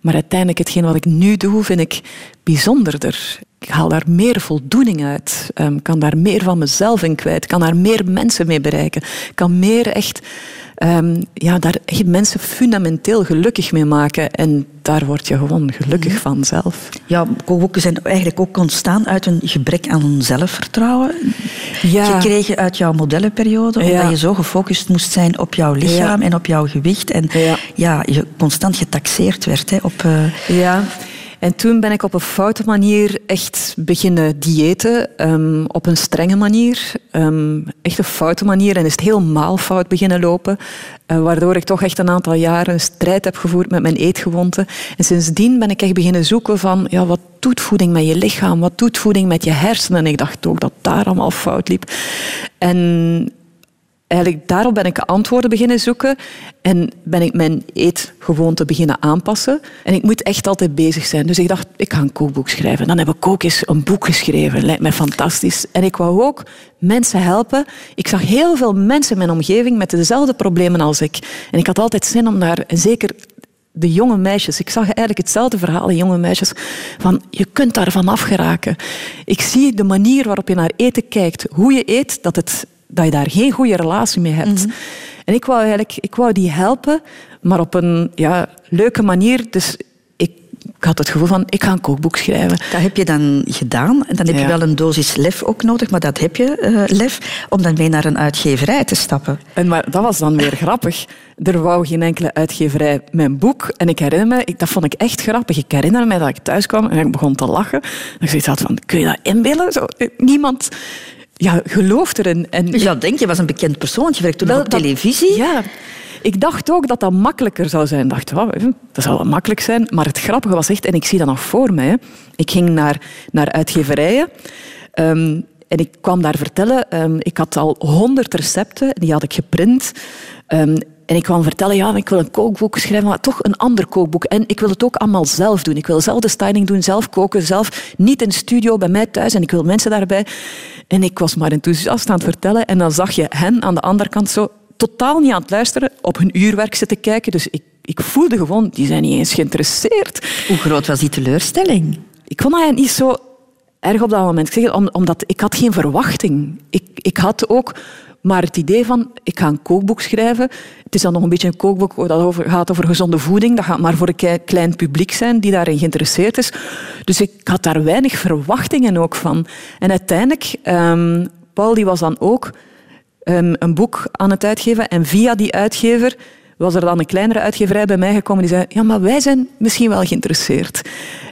Maar uiteindelijk, hetgeen wat ik nu doe, vind ik bijzonderder. Ik haal daar meer voldoening uit. Ik kan daar meer van mezelf in kwijt. kan daar meer mensen mee bereiken. kan meer echt, ehm, ja, daar echt mensen fundamenteel gelukkig mee maken. En daar word je gewoon gelukkig van zelf. Jouw kookboeken zijn eigenlijk ook ontstaan uit een gebrek aan zelfvertrouwen. Ja. Gekregen uit jouw modellenperiode, omdat Ja. je zo gefocust moest zijn op jouw lichaam Ja. en op jouw gewicht. En Ja. ja, je constant getaxeerd werd hè, op... eh, Ja. En toen ben ik op een foute manier echt beginnen diëten. ehm, op een strenge manier. ehm, echt een foute manier. En is het helemaal fout beginnen lopen. eh, waardoor ik toch echt een aantal jaren een strijd heb gevoerd met mijn eetgewoonten. En sindsdien ben ik echt beginnen zoeken van... Ja, wat doet voeding met je lichaam? Wat doet voeding met je hersenen? En ik dacht ook dat daar allemaal fout liep. En eigenlijk daarop ben ik antwoorden beginnen zoeken en ben ik mijn eetgewoonte beginnen aanpassen. En ik moet echt altijd bezig zijn. Dus ik dacht, ik ga een kookboek schrijven. Dan heb ik ook eens een boek geschreven. Lijkt mij fantastisch. En ik wou ook mensen helpen. Ik zag heel veel mensen in mijn omgeving met dezelfde problemen als ik. En ik had altijd zin om daar, en zeker de jonge meisjes. Ik zag eigenlijk hetzelfde verhaal jonge meisjes. Van, je kunt daarvan afgeraken. Ik zie de manier waarop je naar eten kijkt, hoe je eet, dat, het, dat je daar geen goede relatie mee hebt. En ik wou eigenlijk ik wou die helpen, maar op een ja, leuke manier. Dus ik, ik had het gevoel van, ik ga een kookboek schrijven. Dat heb je dan gedaan. En dan heb je wel een dosis lef ook nodig, maar dat heb je, eh, lef, om dan mee naar een uitgeverij te stappen. En maar dat was dan weer grappig. Er wou geen enkele uitgeverij mijn boek. En ik herinner me, ik, dat vond ik echt grappig. Ik herinner me dat ik thuis kwam en ik begon te lachen. En ik had van, kun je dat inbeelden? Zo, eh, niemand ja, gelooft erin. En denk je was een bekend persoon, je werkt toen Wel, op dat- televisie. Ja. Ik dacht ook dat dat makkelijker zou zijn. Ik dacht, wauw, dat zou wel makkelijk zijn. Maar het grappige was echt, en ik zie dat nog voor mij. Ik ging naar, naar uitgeverijen. ehm, en ik kwam daar vertellen, ehm, ik had al honderd recepten, die had ik geprint. Ehm, en ik kwam vertellen, ja, ik wil een kookboek schrijven, maar toch een ander kookboek. En ik wil het ook allemaal zelf doen. Ik wil zelf de styling doen, zelf koken, zelf niet in de studio bij mij thuis. En ik wil mensen daarbij. En ik was maar enthousiast aan het vertellen. En dan zag je hen aan de andere kant zo totaal niet aan het luisteren, op hun uurwerk zitten kijken. Dus ik, ik voelde gewoon, die zijn niet eens geïnteresseerd. Hoe groot was die teleurstelling? Ik vond dat niet zo erg op dat moment. Ik zeg het, omdat ik had geen verwachting. Ik, ik had ook maar het idee van, ik ga een kookboek schrijven. Het is dan nog een beetje een kookboek dat over, gaat over gezonde voeding. Dat gaat maar voor een klein publiek zijn die daarin geïnteresseerd is. Dus ik had daar weinig verwachtingen ook van. En uiteindelijk, ehm, Paul die was dan ook ehm, een boek aan het uitgeven. En via die uitgever was er dan een kleinere uitgeverij bij mij gekomen die zei, ja, maar wij zijn misschien wel geïnteresseerd.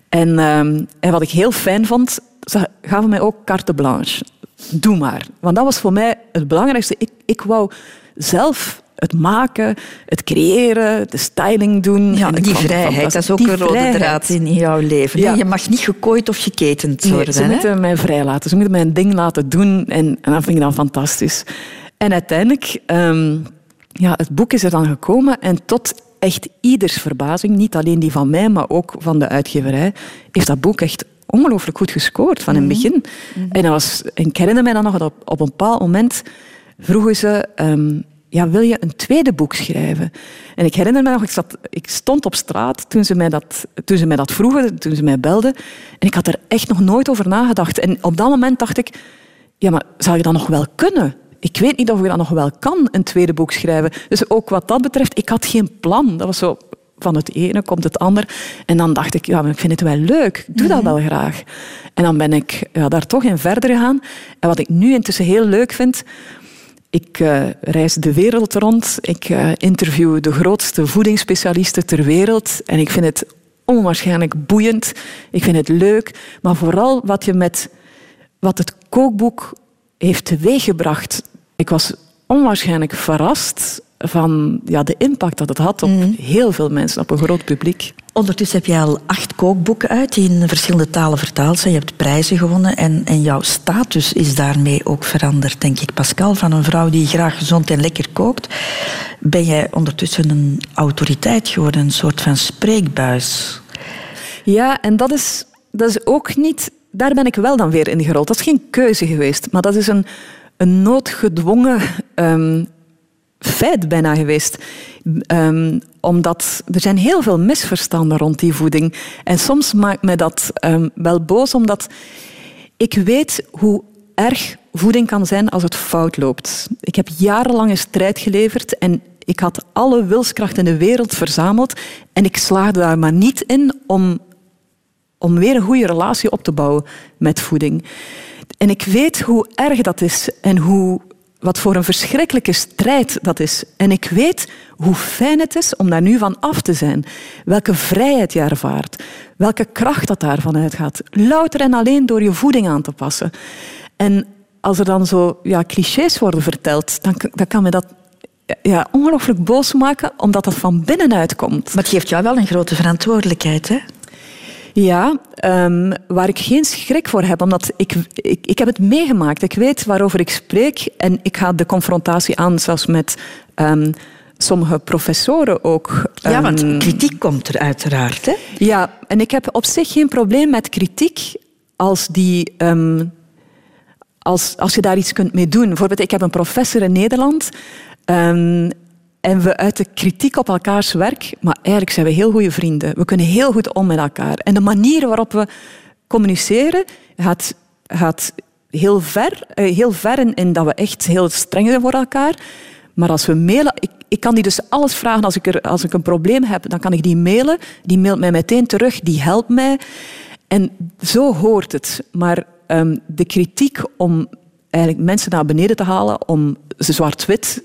En, ehm, en wat ik heel fijn vond, ze gaven mij ook carte blanche. Doe maar. Want dat was voor mij het belangrijkste. Ik, ik wou zelf het maken, het creëren, de styling doen. Ja, die vrijheid, dat is ook een rode vrijheid. draad in jouw leven. Ja. Je mag niet gekooid of geketend Nee, worden. ze hè? moeten mij vrijlaten. Ze moeten mijn ding laten doen. En, en dat vind ik dan fantastisch. En uiteindelijk, ehm, ja, het boek is er dan gekomen. En tot echt ieders verbazing, niet alleen die van mij, maar ook van de uitgeverij, heeft dat boek echt ongelooflijk goed gescoord van in het begin. En, dat was, en ik herinner mij dan nog dat op, op een bepaald moment vroegen ze... ehm, ja, wil je een tweede boek schrijven? En ik herinner me nog, ik, zat, ik stond op straat toen ze, mij dat, toen ze mij dat vroegen, toen ze mij belden. En ik had er echt nog nooit over nagedacht. En op dat moment dacht ik, ja, maar zou je dat nog wel kunnen? Ik weet niet of je dat nog wel kan, een tweede boek schrijven. Dus ook wat dat betreft, ik had geen plan. Dat was zo, van het ene komt het ander. En dan dacht ik, ja, ik vind het wel leuk. Ik doe dat mhm. wel graag. En dan ben ik ja, daar toch in verder gegaan. En wat ik nu intussen heel leuk vind... Ik uh, reis de wereld rond. Ik uh, interview de grootste voedingsspecialisten ter wereld. En ik vind het onwaarschijnlijk boeiend. Ik vind het leuk. Maar vooral wat, je met, wat het kookboek heeft teweeggebracht. Ik was onwaarschijnlijk verrast van ja, de impact dat het had op mhm. heel veel mensen, op een groot publiek. Ondertussen heb je al acht kookboeken uit die in verschillende talen vertaald zijn. Je hebt prijzen gewonnen en, en jouw status is daarmee ook veranderd, denk ik. Pascal, van een vrouw die graag gezond en lekker kookt, ben jij ondertussen een autoriteit geworden, een soort van spreekbuis. Ja, en dat is, dat is ook niet... Daar ben ik wel dan weer in gerold. Dat is geen keuze geweest, maar dat is een, een noodgedwongen um, feit bijna geweest. Um, omdat er zijn heel veel misverstanden rond die voeding. En soms maakt mij dat um, wel boos, omdat ik weet hoe erg voeding kan zijn als het fout loopt. Ik heb jarenlang een strijd geleverd en ik had alle wilskracht in de wereld verzameld en ik slaagde daar maar niet in om, om weer een goede relatie op te bouwen met voeding. En ik weet hoe erg dat is en hoe wat voor een verschrikkelijke strijd dat is. En ik weet hoe fijn het is om daar nu van af te zijn. Welke vrijheid je ervaart. Welke kracht dat daarvan uitgaat. Louter en alleen door je voeding aan te passen. En als er dan zo ja, clichés worden verteld, dan, dan kan me dat ja, ongelooflijk boos maken, omdat dat van binnenuit komt. Maar het geeft jou wel een grote verantwoordelijkheid, hè? Ja, um, waar ik geen schrik voor heb, omdat ik, ik, ik heb het meegemaakt. Ik weet waarover ik spreek en ik ga de confrontatie aan, zelfs met um, sommige professoren ook. Ja, want ehm, kritiek komt er uiteraard. Hè? Ja, en ik heb op zich geen probleem met kritiek als die. Als, als je daar iets kunt mee doen. Bijvoorbeeld, ik heb een professor in Nederland. Um, en we uiten kritiek op elkaars werk, maar eigenlijk zijn we heel goede vrienden. We kunnen heel goed om met elkaar. En de manier waarop we communiceren gaat, gaat heel ver, eh, heel ver in, dat we echt heel streng zijn voor elkaar. Maar als we mailen, ik, ik kan die dus alles vragen als ik, er, als ik een probleem heb, dan kan ik die mailen. Die mailt mij meteen terug, die helpt mij. En zo hoort het. Maar um, de kritiek om eigenlijk mensen naar beneden te halen, om ze zwart-wit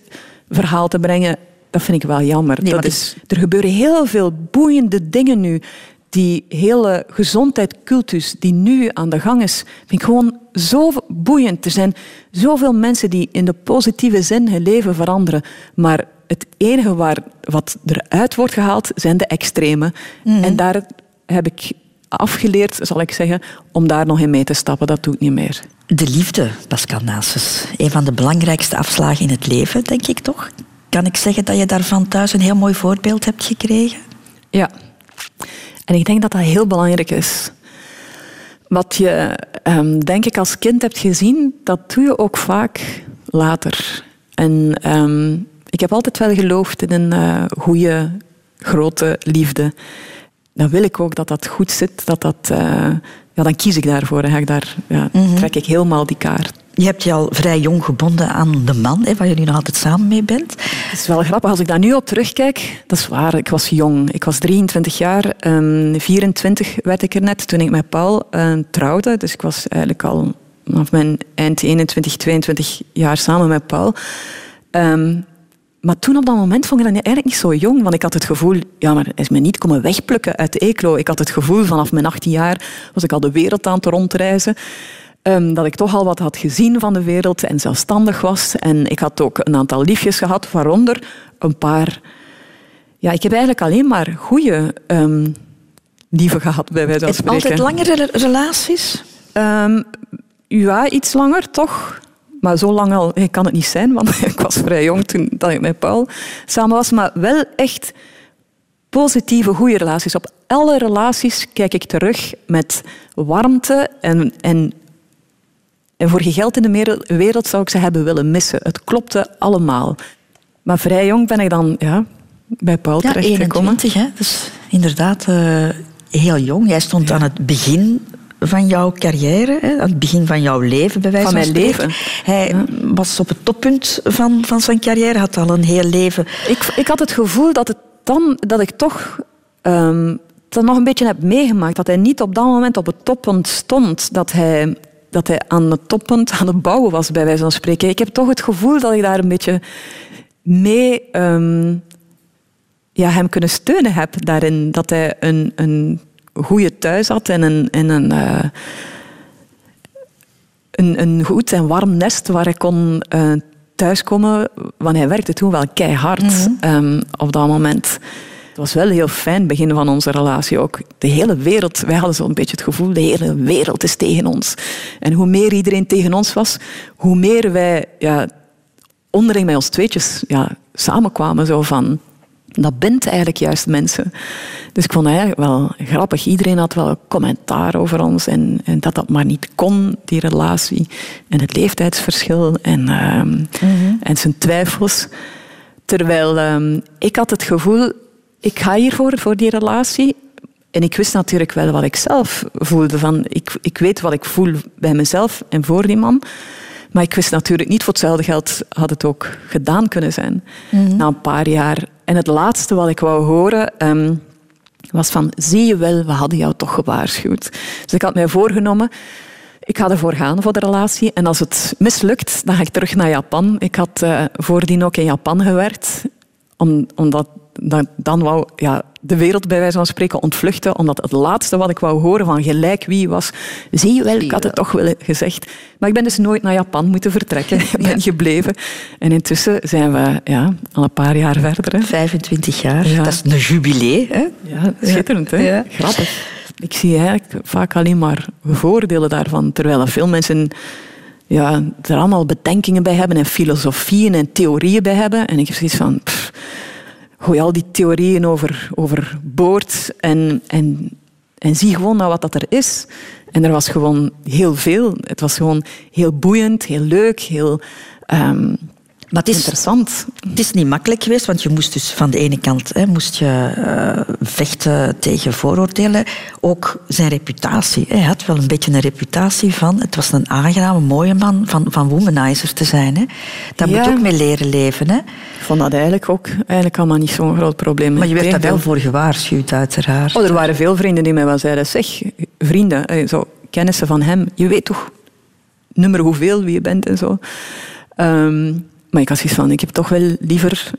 verhaal te brengen, dat vind ik wel jammer. dat is, er gebeuren heel veel boeiende dingen nu. Die hele gezondheidscultus die nu aan de gang is, vind ik gewoon zo boeiend. Er zijn zoveel mensen die in de positieve zin hun leven veranderen. Maar het enige waar, wat eruit wordt gehaald, zijn de extreme. Mhm. En daar heb ik afgeleerd, zal ik zeggen, om daar nog in mee te stappen. Dat doe ik niet meer. De liefde, Pascal Nasus. Een van de belangrijkste afslagen in het leven, denk ik toch? Kan ik zeggen dat je daarvan thuis een heel mooi voorbeeld hebt gekregen? Ja. En ik denk dat dat heel belangrijk is. Wat je, um, denk ik, als kind hebt gezien, dat doe je ook vaak later. En um, ik heb altijd wel geloofd in een uh, goede, grote liefde. Dan wil ik ook dat dat goed zit, dat dat... Uh, ja, dan kies ik daarvoor en ga ik daar, ja, mm -hmm. trek ik helemaal die kaart. Je hebt je al vrij jong gebonden aan de man hè, waar je nu nog altijd samen mee bent. Het is wel grappig. Als ik daar nu op terugkijk, dat is waar. Ik was jong. Ik was 23 jaar. Um, 24 werd ik er net toen ik met Paul uh, trouwde. Dus ik was eigenlijk al vanaf mijn eind 21, 22 jaar samen met Paul. Um, maar toen op dat moment vond ik dat eigenlijk niet zo jong. Want ik had het gevoel, ja, maar is me niet komen wegplukken uit de Eeklo. Ik had het gevoel, vanaf mijn 18 jaar was ik al de wereld aan het rondreizen. Um, dat ik toch al wat had gezien van de wereld en zelfstandig was. En ik had ook een aantal liefjes gehad, waaronder een paar... Ja, ik heb eigenlijk alleen maar goede um, lieven gehad, bij wijze van spreken. Altijd langere relaties? Um, ja, iets langer, toch. Maar zo lang al kan het niet zijn, want <laughs> ik was vrij jong toen dat ik met Paul samen was. Maar wel echt positieve, goede relaties. Op alle relaties kijk ik terug met warmte en, en en voor je geld in de wereld zou ik ze hebben willen missen. Het klopte allemaal. Maar vrij jong ben ik dan ja, bij Paul Ja, terechtgekomen. 21, hè? Dus inderdaad eh, heel jong. Jij stond aan het begin van jouw carrière, hè? aan het begin van jouw leven, bij wijze Van van, mijn spreken. leven. Hij was op het toppunt van, van zijn carrière, had al een heel leven. Ik, ik had het gevoel dat, het dan, dat ik toch ehm, dat nog een beetje heb meegemaakt. Dat hij niet op dat moment op het toppunt stond. Dat hij, dat hij aan het toppunt aan het bouwen was, bij wijze van spreken. Ik heb toch het gevoel dat ik daar een beetje mee ehm, ja, hem kunnen steunen heb daarin. Dat hij een, een goede thuis had en een, en een, eh, een, een goed en warm nest waar hij kon eh, thuiskomen. Want hij werkte toen wel keihard ehm, op dat moment. Het was wel heel fijn, het begin van onze relatie ook. De hele wereld, wij hadden zo'n beetje het gevoel, de hele wereld is tegen ons. En hoe meer iedereen tegen ons was, hoe meer wij ja, onderling met ons tweetjes ja, samenkwamen. Zo van, dat bindt eigenlijk juist mensen. Dus ik vond het eigenlijk wel grappig. Iedereen had wel commentaar over ons en, en dat dat maar niet kon, die relatie. En het leeftijdsverschil en, ehm, en zijn twijfels. Terwijl ehm, ik had het gevoel, ik ga hiervoor, voor die relatie. En ik wist natuurlijk wel wat ik zelf voelde. Van, ik, ik weet wat ik voel bij mezelf en voor die man. Maar ik wist natuurlijk niet, voor hetzelfde geld had het ook gedaan kunnen zijn. Na een paar jaar. En het laatste wat ik wou horen ehm, was van, zie je wel, we hadden jou toch gewaarschuwd. Dus ik had mij voorgenomen, ik ga ervoor gaan voor de relatie. En als het mislukt, dan ga ik terug naar Japan. Ik had eh, voordien ook in Japan gewerkt, om, omdat dan, dan wou ja, de wereld bij wijze van spreken ontvluchten, omdat het laatste wat ik wou horen van gelijk wie was, zie je wel, ik had het toch wel gezegd. Maar ik ben dus nooit naar Japan moeten vertrekken. <laughs> Ik ben gebleven. En intussen zijn we ja, al een paar jaar verder. Hè. 25 jaar, Ja. dat is een jubilee. Hè? Ja, schitterend, hè? Grappig. Ik zie eigenlijk vaak alleen maar voordelen daarvan, terwijl er veel mensen ja, er allemaal bedenkingen bij hebben en filosofieën en theorieën bij hebben. En ik heb zoiets van... pff, gooi al die theorieën over, overboord en, en, en zie gewoon naar wat dat er is. En er was gewoon heel veel. Het was gewoon heel boeiend, heel leuk, heel ehm, Maar het is, interessant. het is niet makkelijk geweest, want je moest dus van de ene kant hè, moest je, eh, vechten tegen vooroordelen. Ook zijn reputatie. Hij had wel een beetje een reputatie van... Het was een aangename, mooie man van, van womanizer te zijn. Hè. Daar Ja. moet ook mee leren leven. Hè. Ik vond dat eigenlijk ook eigenlijk allemaal niet zo'n groot probleem. Maar je werd daar wel voor gewaarschuwd, uiteraard. Oh, er waren veel vrienden die mij wel zeiden, zeg, vrienden, eh, zo, kennissen van hem, je weet toch nummer hoeveel wie je bent en zo. Ehm, maar ik had zoiets van, ik heb toch wel liever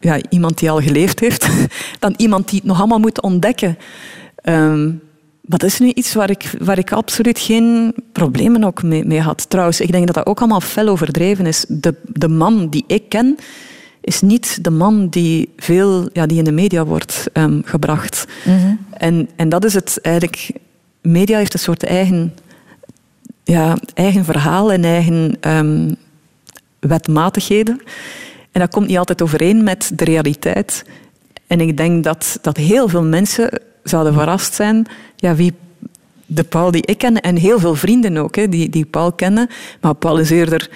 ja, iemand die al geleefd heeft, <laughs> dan iemand die het nog allemaal moet ontdekken. Ehm, maar dat is nu iets waar ik, waar ik absoluut geen problemen ook mee, mee had. Trouwens, ik denk dat dat ook allemaal fel overdreven is. De, de man die ik ken, is niet de man die, veel, ja, die in de media wordt ehm, gebracht. en, en dat is het eigenlijk... Media heeft een soort eigen, ja, eigen verhaal en eigen ehm, wetmatigheden. En dat komt niet altijd overeen met de realiteit. En ik denk dat, dat heel veel mensen zouden verrast zijn ja, wie de Paul die ik ken, en heel veel vrienden ook, hè, die, die Paul kennen. Maar Paul is eerder...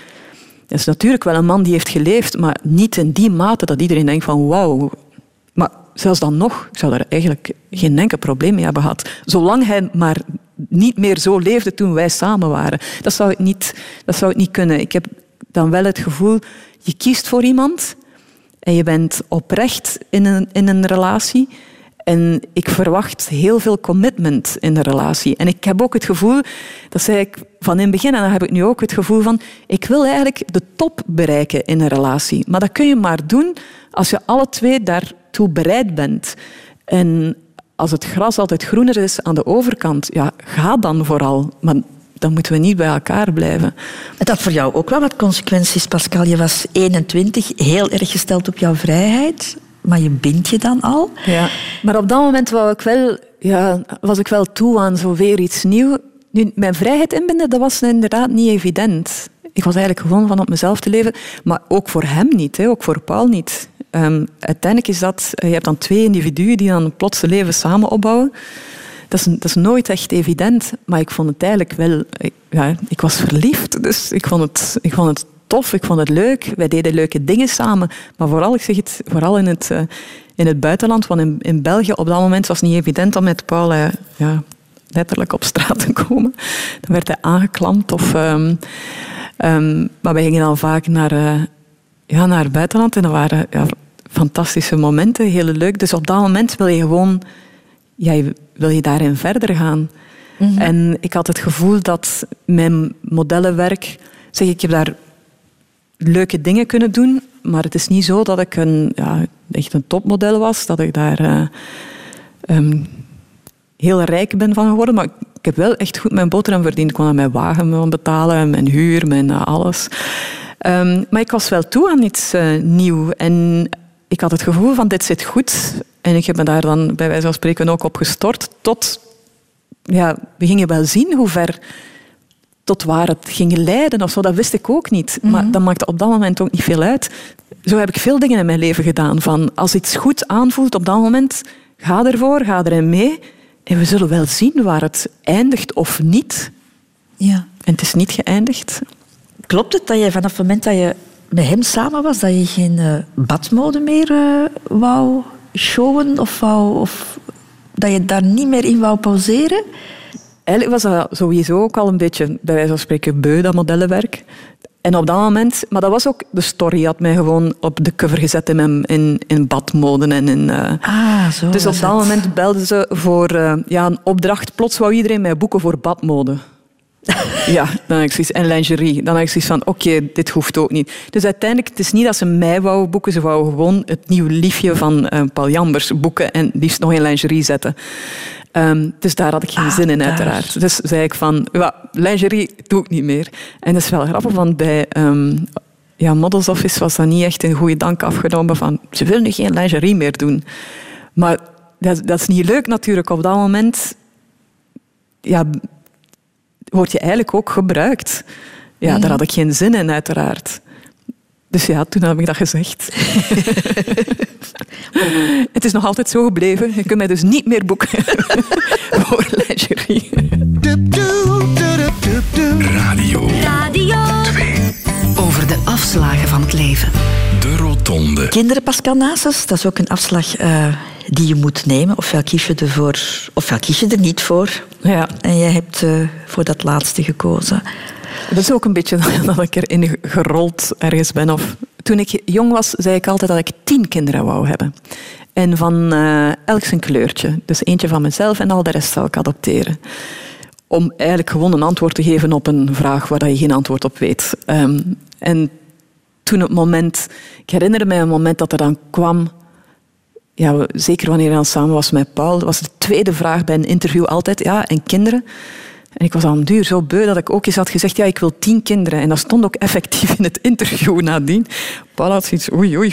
Dat is natuurlijk wel een man die heeft geleefd, maar niet in die mate dat iedereen denkt van wauw. Maar zelfs dan nog, ik zou daar eigenlijk geen enkel probleem mee hebben gehad. Zolang hij maar niet meer zo leefde toen wij samen waren. Dat zou ik niet, dat zou ik niet kunnen. Ik heb dan wel het gevoel, je kiest voor iemand en je bent oprecht in een, in een relatie. En ik verwacht heel veel commitment in de relatie. En ik heb ook het gevoel, dat zei ik van in het begin, en dan heb ik nu ook het gevoel van, ik wil eigenlijk de top bereiken in een relatie. Maar dat kun je maar doen als je alle twee daartoe bereid bent. En als het gras altijd groener is aan de overkant, ja, ga dan vooral. Maar dan moeten we niet bij elkaar blijven. Het had voor jou ook wel wat consequenties, Pascal. Je was 21, heel erg gesteld op jouw vrijheid. Maar je bindt je dan al. Ja. Maar op dat moment wou ik wel, ja, was ik wel toe aan zo weer iets nieuws. Nu, mijn vrijheid inbinden, dat was inderdaad niet evident. Ik was eigenlijk gewoon van op mezelf te leven. Maar ook voor hem niet, hè, ook voor Paul niet. Ehm, uiteindelijk is dat... Je hebt dan twee individuen die dan plots een leven samen opbouwen. Dat is, dat nooit echt evident. Maar ik vond het eigenlijk wel... Ja, ik was verliefd, dus ik vond het, ik vond het tof, ik vond het leuk. Wij deden leuke dingen samen. Maar vooral, ik zeg het, vooral in het, uh, in het buitenland. Want in, in België op dat moment was het niet evident om met Paul ja, letterlijk op straat te komen. Dan werd hij aangeklampt. Of, um, um, maar wij gingen dan vaak naar, uh, ja, naar het buitenland. En dat waren ja, fantastische momenten, heel leuk. Dus op dat moment wil je gewoon... Ja, wil je daarin verder gaan. Mm -hmm. En ik had het gevoel dat mijn modellenwerk... Zeg, ik heb daar leuke dingen kunnen doen, maar het is niet zo dat ik een, ja, echt een topmodel was, dat ik daar uh, um, heel rijk ben van geworden. Maar ik heb wel echt goed mijn boterham verdiend. Ik kon aan mijn wagen betalen, mijn huur, mijn uh, alles. Um, maar ik was wel toe aan iets uh, nieuw. En ik had het gevoel van dit zit goed. En ik heb me daar dan bij wijze van spreken ook op gestort. Tot, ja, we gingen wel zien hoe ver tot waar het ging leiden of zo, dat wist ik ook niet. Mm -hmm. Maar dat maakte op dat moment ook niet veel uit. Zo heb ik veel dingen in mijn leven gedaan. Van als iets goed aanvoelt op dat moment, ga ervoor, ga erin mee. En we zullen wel zien waar het eindigt of niet. Ja. En het is niet geëindigd. Klopt het dat je vanaf het moment dat je met hem samen was, dat je geen uh, badmode meer uh, wou showen of, wou, of dat je daar niet meer in wou pauzeren? Eigenlijk was dat sowieso ook al een beetje, bij wijze van spreken, beu, dat modellenwerk. En op dat moment, maar dat was ook de story, had mij gewoon op de cover gezet in, mijn, in, in badmode. En in, uh, ah, zo dus op dat het. moment belden ze voor uh, ja, een opdracht. Plots wou iedereen mij boeken voor badmode. <laughs> ja, dan heb ik zoiets, en lingerie. Dan heb ik zoiets van, oké, okay, dit hoeft ook niet. Dus uiteindelijk, het is niet dat ze mij wouden boeken, ze wouden gewoon het nieuwe liefje van uh, Paul Jambers boeken en liefst nog in lingerie zetten. Um, dus daar had ik geen ah, zin in, daar. uiteraard. Dus zei ik van, ja, lingerie doe ik niet meer. En dat is wel grappig, want bij um, ja, Models Office was dat niet echt een goede dank afgenomen van, ze willen nu geen lingerie meer doen. Maar dat, dat is niet leuk natuurlijk. Op dat moment ja, word je eigenlijk ook gebruikt. Ja, daar had ik geen zin in, uiteraard. Dus ja, toen heb ik dat gezegd. <laughs> Het is nog altijd zo gebleven. Je kunt mij dus niet meer boeken <laughs> voor lingerie. Radio Radio 2. over de afslagen van het leven. De Rotonde. Kinderen Pascal Nasus, dat is ook een afslag uh, die je moet nemen. Ofwel kies je ervoor, ofwel kies je er niet voor. Ja. En jij hebt uh, voor dat laatste gekozen. Dat is ook een beetje <laughs> dat ik erin gerold ergens ben. Of, toen ik jong was, zei ik altijd dat ik tien kinderen wou hebben. En van uh, elk zijn kleurtje. Dus eentje van mezelf en al de rest zou ik adopteren. Om eigenlijk gewoon een antwoord te geven op een vraag waar je geen antwoord op weet. Um, en toen het moment... Ik herinner me een moment dat er dan kwam... Ja, zeker wanneer hij dan samen was met Paul, was de tweede vraag bij een interview altijd... Ja, en kinderen? En ik was aan duur zo beu dat ik ook eens had gezegd, ja, ik wil tien kinderen. En dat stond ook effectief in het interview nadien. Paul had zoiets, oei, oei.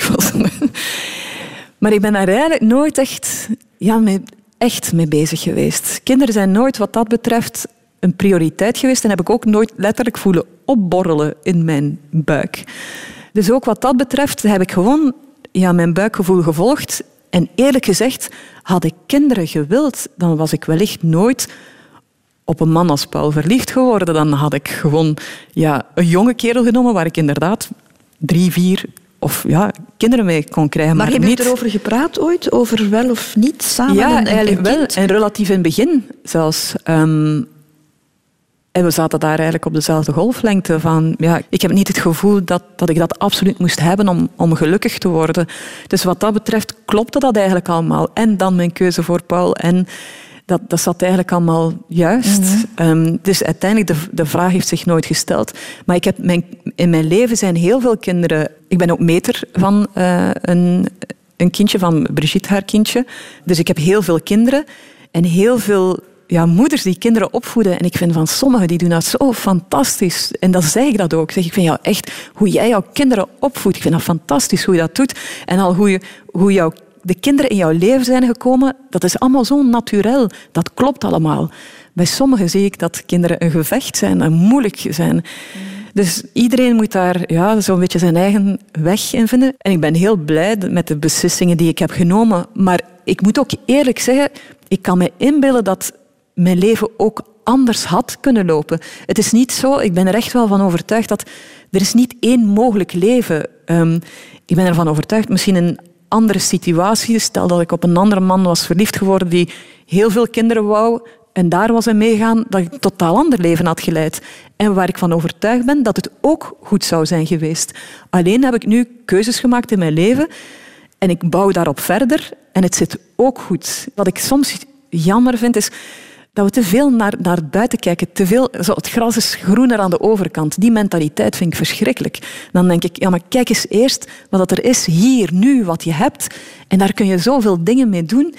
Maar ik ben daar eigenlijk nooit echt, ja, mee, echt mee bezig geweest. Kinderen zijn nooit wat dat betreft een prioriteit geweest en heb ik ook nooit letterlijk voelen opborrelen in mijn buik. Dus ook wat dat betreft heb ik gewoon ja, mijn buikgevoel gevolgd. En eerlijk gezegd, had ik kinderen gewild, dan was ik wellicht nooit op een man als Paul verliefd geworden. Dan had ik gewoon ja, een jonge kerel genomen waar ik inderdaad drie, vier of ja, kinderen mee kon krijgen. Maar, maar heb je niet... erover gepraat ooit? Over wel of niet samen? Ja, eigenlijk wel. En relatief in het begin zelfs. Um, en we zaten daar eigenlijk op dezelfde golflengte van... Ja, ik heb niet het gevoel dat, dat ik dat absoluut moest hebben om, om gelukkig te worden. Dus wat dat betreft klopte dat eigenlijk allemaal. En dan mijn keuze voor Paul. En dat, dat zat eigenlijk allemaal juist. Mm -hmm. um, dus uiteindelijk, de, de vraag heeft zich nooit gesteld. Maar ik heb mijn, in mijn leven zijn heel veel kinderen... Ik ben ook meter van uh, een, een kindje, van Brigitte, haar kindje. Dus ik heb heel veel kinderen. En heel veel ja, moeders die kinderen opvoeden. En ik vind van sommigen die doen dat zo fantastisch. En dan zeg ik dat ook. Zeg, ik vind jou echt, hoe jij jouw kinderen opvoedt, ik vind dat fantastisch hoe je dat doet. En al hoe, je, hoe jouw de kinderen in jouw leven zijn gekomen, dat is allemaal zo natuurlijk. Dat klopt allemaal. Bij sommigen zie ik dat kinderen een gevecht zijn en moeilijk zijn. Dus iedereen moet daar ja, zo'n beetje zijn eigen weg in vinden. En ik ben heel blij met de beslissingen die ik heb genomen. Maar ik moet ook eerlijk zeggen, ik kan me inbeelden dat mijn leven ook anders had kunnen lopen. Het is niet zo, ik ben er echt wel van overtuigd dat er is niet één mogelijk leven. Um, ik ben ervan overtuigd, misschien in andere situaties, stel dat ik op een andere man was verliefd geworden die heel veel kinderen wou en daar was in meegaan, dat ik een totaal ander leven had geleid. En waar ik van overtuigd ben dat het ook goed zou zijn geweest. Alleen heb ik nu keuzes gemaakt in mijn leven en ik bouw daarop verder en het zit ook goed. Wat ik soms jammer vind is dat we te veel naar, naar buiten kijken. Te veel, zo, het gras is groener aan de overkant. Die mentaliteit vind ik verschrikkelijk. Dan denk ik, ja, maar kijk eens eerst wat er is hier, nu, wat je hebt. En daar kun je zoveel dingen mee doen.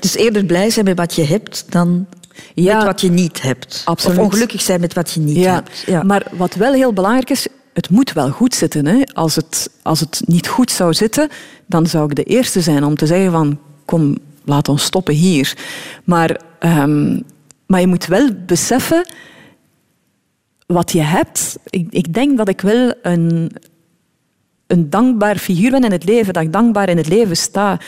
Dus eerder blij zijn met wat je hebt dan ja, met wat je niet hebt. Absoluut. Of ongelukkig zijn met wat je niet ja. hebt. Ja. Maar wat wel heel belangrijk is, het moet wel goed zitten. Hè? Als, het, als het niet goed zou zitten, dan zou ik de eerste zijn om te zeggen van kom, laat ons stoppen hier. Maar, um, maar je moet wel beseffen wat je hebt. Ik, ik denk dat ik wel een, een dankbaar figuur ben in het leven, dat ik dankbaar in het leven sta.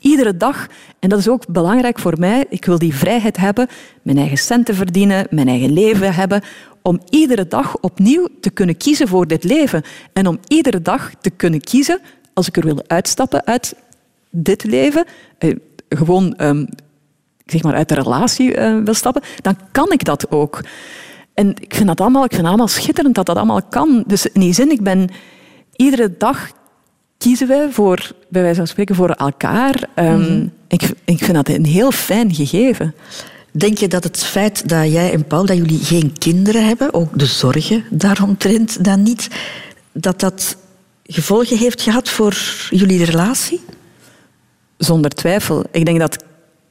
Iedere dag, en dat is ook belangrijk voor mij, ik wil die vrijheid hebben, mijn eigen centen verdienen, mijn eigen leven hebben, om iedere dag opnieuw te kunnen kiezen voor dit leven. En om iedere dag te kunnen kiezen, als ik er wil uitstappen uit dit leven, eh, gewoon um, zeg maar uit de relatie uh, wil stappen, dan kan ik dat ook. En ik vind dat allemaal, ik vind allemaal schitterend dat dat allemaal kan. Dus in die zin, ik ben iedere dag kiezen wij voor, bij wijze van spreken, voor elkaar. Um, mm. ik, ik vind dat een heel fijn gegeven. Denk je dat het feit dat jij en Paul, dat jullie geen kinderen hebben, ook de zorgen daaromtrent dan niet, dat dat gevolgen heeft gehad voor jullie relatie? Zonder twijfel. Ik denk dat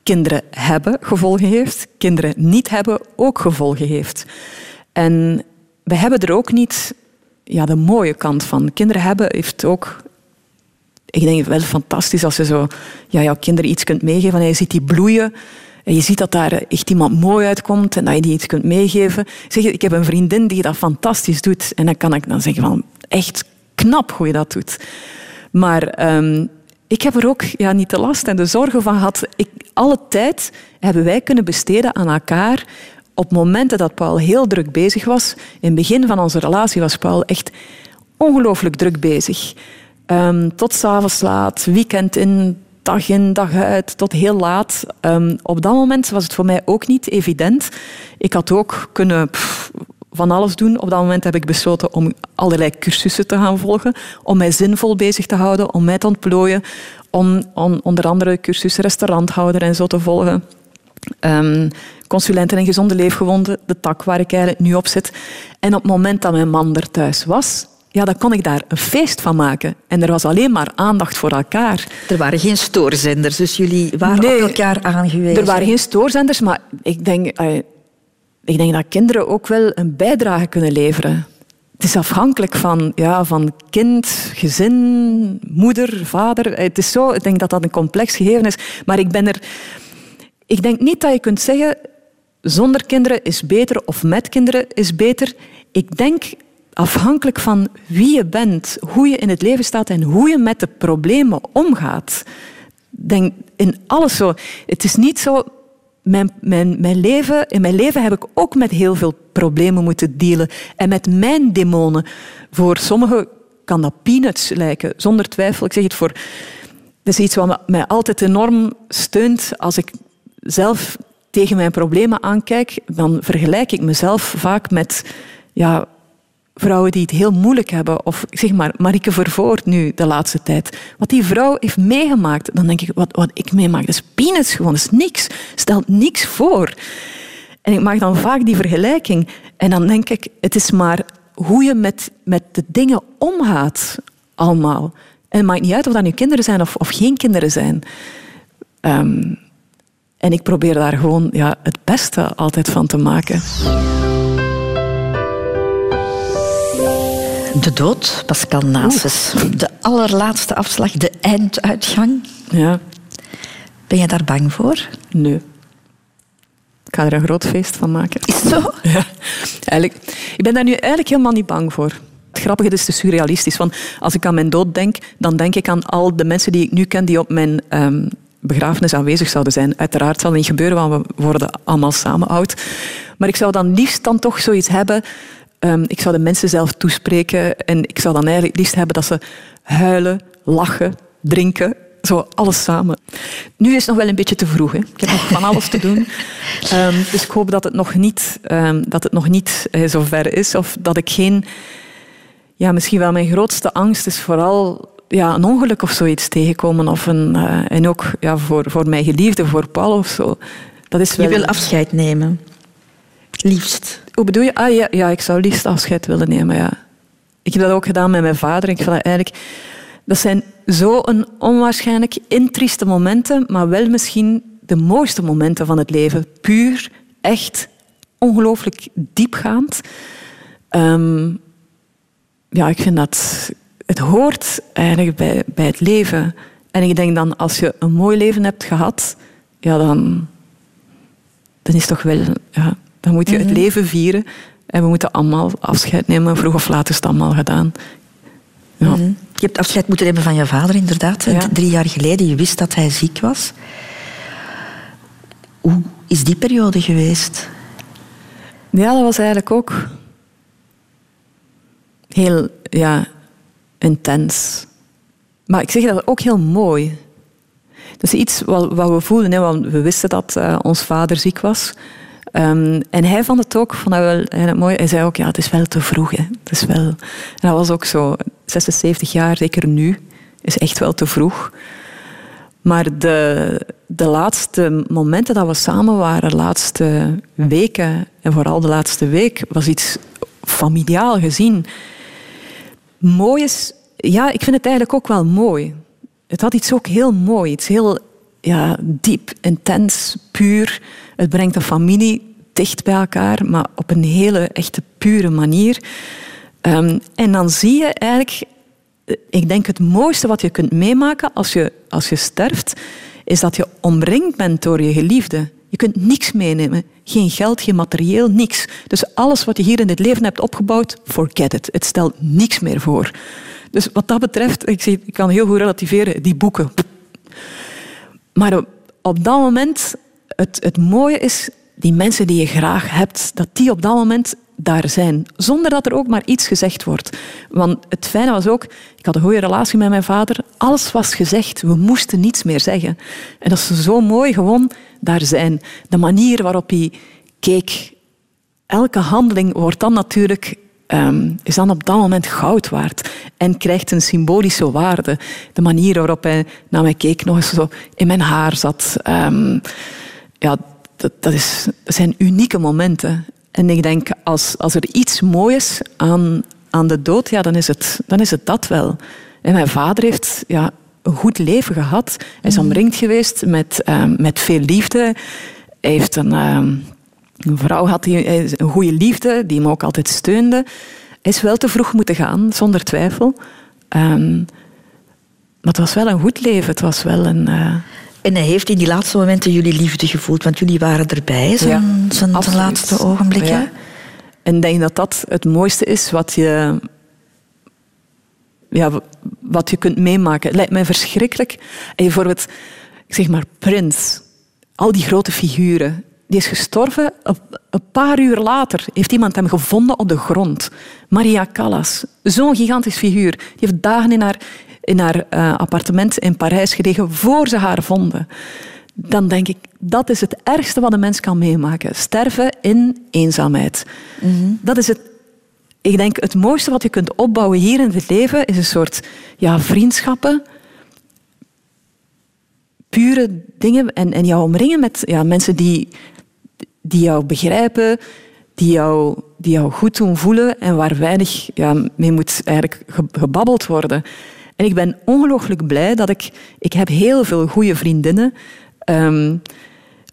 kinderen hebben gevolgen heeft, kinderen niet hebben ook gevolgen heeft. En we hebben er ook niet ja, de mooie kant van. Kinderen hebben heeft ook ik denk wel fantastisch als je zo ja, jouw kinderen iets kunt meegeven en je ziet die bloeien. En je ziet dat daar echt iemand mooi uitkomt en dat je die iets kunt meegeven. Zeg, ik heb een vriendin die dat fantastisch doet. En dan kan ik dan zeggen van, echt knap hoe je dat doet. Maar um, ik heb er ook ja, niet de last en de zorgen van gehad. Ik, alle tijd hebben wij kunnen besteden aan elkaar. Op momenten dat Paul heel druk bezig was. In het begin van onze relatie was Paul echt ongelooflijk druk bezig. Um, tot s'avonds laat, weekend in, dag in, dag uit, tot heel laat. Um, op dat moment was het voor mij ook niet evident. Ik had ook kunnen van alles doen. Op dat moment heb ik besloten om allerlei cursussen te gaan volgen, om mij zinvol bezig te houden, om mij te ontplooien, om, om onder andere cursussen restauranthouder en zo te volgen. Um, consulenten en gezonde leefgewonden, de tak waar ik eigenlijk nu op zit. En op het moment dat mijn man er thuis was, ja, dan kon ik daar een feest van maken. En er was alleen maar aandacht voor elkaar. Er waren geen stoorzenders, dus jullie waren nee, op elkaar aangewezen. Er waren geen stoorzenders, maar ik denk, uh, ik denk dat kinderen ook wel een bijdrage kunnen leveren. Het is afhankelijk van, ja, van kind, gezin, moeder, vader. Het is zo, ik denk dat dat een complex gegeven is. Maar ik ben er... Ik denk niet dat je kunt zeggen, zonder kinderen is beter of met kinderen is beter. Ik denk afhankelijk van wie je bent, hoe je in het leven staat en hoe je met de problemen omgaat. Denk in alles zo. Het is niet zo. Mijn, mijn, leven, in mijn leven heb ik ook met heel veel problemen moeten dealen. En met mijn demonen. Voor sommigen kan dat peanuts lijken, zonder twijfel. Ik zeg het voor. Dat is iets wat mij altijd enorm steunt als ik zelf tegen mijn problemen aankijk. Dan vergelijk ik mezelf vaak met ja, vrouwen die het heel moeilijk hebben. Of zeg maar, Marike Vervoort nu de laatste tijd. Wat die vrouw heeft meegemaakt, dan denk ik, wat, wat ik meemaak, dat is peanuts gewoon, dat is niks. Stelt niks voor. En ik maak dan vaak die vergelijking. En dan denk ik, het is maar hoe je met, met de dingen omgaat, allemaal. En het maakt niet uit of dat nu kinderen zijn of, of geen kinderen zijn. Um, en ik probeer daar gewoon ja, het beste altijd van te maken. De dood, Pascal Nasus. De allerlaatste afslag, de einduitgang. Ja. Ben je daar bang voor? Nee. Ik ga er een groot feest van maken. Is het zo? <laughs> Ja. Eigenlijk, ik ben daar nu eigenlijk helemaal niet bang voor. Het grappige is, te surrealistisch. Want als ik aan mijn dood denk, dan denk ik aan al de mensen die ik nu ken die op mijn um, begrafenis aanwezig zouden zijn. Uiteraard zal het niet gebeuren, want we worden allemaal samen oud. Maar ik zou dan liefst dan toch zoiets hebben. Ehm, ik zou de mensen zelf toespreken en ik zou dan eigenlijk liefst hebben dat ze huilen, lachen, drinken, zo alles samen. Nu is het nog wel een beetje te vroeg. Hè. Ik heb nog van alles te doen. <laughs> Ehm, dus ik hoop dat het nog niet, um, dat het nog niet uh, zo ver is. Of dat ik geen... Ja, misschien wel mijn grootste angst is vooral ja, een ongeluk of zoiets tegenkomen. Of een, uh, en ook ja, voor, voor mijn geliefde, voor Paul of zo. Dat is wel... Je wil afscheid nemen. Liefst. Hoe bedoel je? Ah ja, ja, ik zou liefst afscheid willen nemen, ja. Ik heb dat ook gedaan met mijn vader. Ik vind dat eigenlijk... Dat zijn zo'n onwaarschijnlijk intrieste momenten, maar wel misschien de mooiste momenten van het leven. Puur, echt, ongelooflijk diepgaand. Um, ja, ik vind dat... Het hoort eigenlijk bij, bij het leven. En ik denk dan, als je een mooi leven hebt gehad, ja, dan, dan is toch wel... Ja, dan moet je het mhm. leven vieren. En we moeten allemaal afscheid nemen. Vroeg of laat is het allemaal gedaan. Ja. Mhm. Je hebt afscheid moeten nemen van je vader, inderdaad. Drie jaar geleden. Je wist dat hij ziek was. Hoe is die periode geweest? Ja, dat was eigenlijk ook heel ja, intens. Maar ik zeg dat ook heel mooi. Dat is iets wat, wat we voelden. Hè, want we wisten dat uh, ons vader ziek was. Um, en hij vond het ook vond dat wel mooi. Hij zei ook, ja, het is wel te vroeg. Het is wel... En dat was ook zo. 76 jaar, zeker nu, is echt wel te vroeg. Maar de, de laatste momenten dat we samen waren, de laatste weken, en vooral de laatste week, was iets familiaal gezien. Mooi is... Ja, ik vind het eigenlijk ook wel mooi. Het had iets ook heel mooi, iets heel ja, diep, intens, puur. Het brengt de familie dicht bij elkaar, maar op een hele echte pure manier. Um, en dan zie je eigenlijk, eh, ik denk het mooiste wat je kunt meemaken als je, als je sterft, is dat je omringd bent door je geliefde. Je kunt niks meenemen. Geen geld, geen materieel, niks. Dus alles wat je hier in het leven hebt opgebouwd, forget it. Het stelt niks meer voor. Dus wat dat betreft, ik, ik kan heel goed relativeren, die boeken. Maar op dat moment, het, het mooie is, die mensen die je graag hebt, dat die op dat moment daar zijn. Zonder dat er ook maar iets gezegd wordt. Want het fijne was ook, ik had een goede relatie met mijn vader. Alles was gezegd. We moesten niets meer zeggen. En dat is zo mooi, gewoon daar zijn. De manier waarop hij keek. Elke handeling wordt dan natuurlijk um, is dan op dat moment goud waard en krijgt een symbolische waarde. De manier waarop hij naar mij keek, nog eens zo in mijn haar zat. Um, ja, dat, dat, is, dat zijn unieke momenten. En ik denk, als, als er iets moois aan, aan de dood, ja, dan, is het, dan is het dat wel. En mijn vader heeft ja, een goed leven gehad. Hij is mhm. omringd geweest met, um, met veel liefde. Hij heeft een, um, een vrouw had die, een goede liefde, die hem ook altijd steunde. Hij is wel te vroeg moeten gaan, zonder twijfel. Um, maar het was wel een goed leven. Het was wel een... Uh, en hij heeft in die laatste momenten jullie liefde gevoeld, want jullie waren erbij, zijn, ja, zijn laatste ogenblikken. Ja. En ik denk dat dat het mooiste is wat je, ja, wat je kunt meemaken. Het lijkt mij verschrikkelijk. En bijvoorbeeld, ik zeg maar, Prins, al die grote figuren, die is gestorven. Een paar uur later heeft iemand hem gevonden op de grond. Maria Callas, zo'n gigantisch figuur. Die heeft dagen in haar, in haar uh, appartement in Parijs gelegen voor ze haar vonden. Dan denk ik, dat is het ergste wat een mens kan meemaken. Sterven in eenzaamheid. Mm -hmm. Dat is het ik denk het mooiste wat je kunt opbouwen hier in het leven is een soort ja, vriendschappen, pure dingen en, en jou omringen met ja, mensen die, die jou begrijpen, die jou, die jou goed doen voelen en waar weinig ja, mee moet eigenlijk gebabbeld worden. En ik ben ongelooflijk blij dat ik... Ik heb heel veel goede vriendinnen um,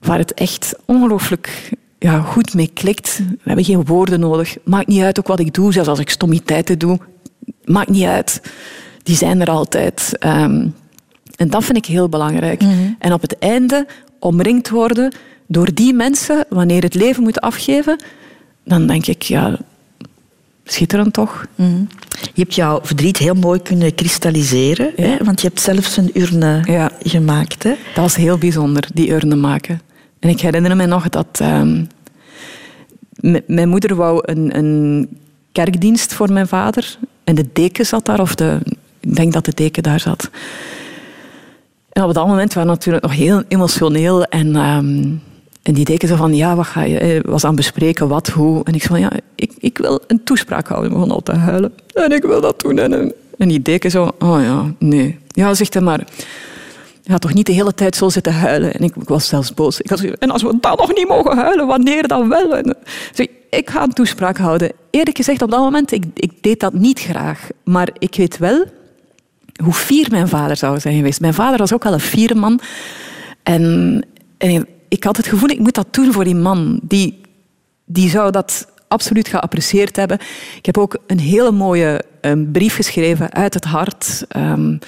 waar het echt ongelooflijk ja, goed mee klikt. We hebben geen woorden nodig. Maakt niet uit ook wat ik doe, zelfs als ik stommiteiten doe. Maakt niet uit. Die zijn er altijd. Um, en dat vind ik heel belangrijk. Mm -hmm. En op het einde omringd worden door die mensen, wanneer het leven moet afgeven, dan denk ik, ja, schitterend toch? Mm. Je hebt jouw verdriet heel mooi kunnen kristalliseren, hè? want je hebt zelfs een urne Ja. gemaakt. Hè? Dat was heel bijzonder, die urne maken. En ik herinner me nog dat ehm, mijn moeder wou een, een kerkdienst voor mijn vader. En de deken zat daar, of de, ik denk dat de deken daar zat. En op dat moment waren we natuurlijk nog heel emotioneel. En, ehm, en die deken zo van, ja, wat ga je... eh, was aan bespreken, wat, hoe. En ik zei van, ja, ik, ik wil een toespraak houden. Ik begon al te huilen. En ik wil dat doen. En, die deken zo, oh ja, nee. Ja, zegt hij maar... Je gaat toch niet de hele tijd zo zitten huilen? En ik, ik was zelfs boos. Ik en als we dan nog niet mogen huilen, wanneer dan wel? En, ik ga een toespraak houden. Eerlijk gezegd, op dat moment, ik, ik deed dat niet graag. Maar ik weet wel hoe fier mijn vader zou zijn geweest. Mijn vader was ook wel een fiere man. En, en ik had het gevoel, ik moet dat doen voor die man. Die, die zou dat absoluut geapprecieerd hebben. Ik heb ook een hele mooie um, brief geschreven uit het hart. Um,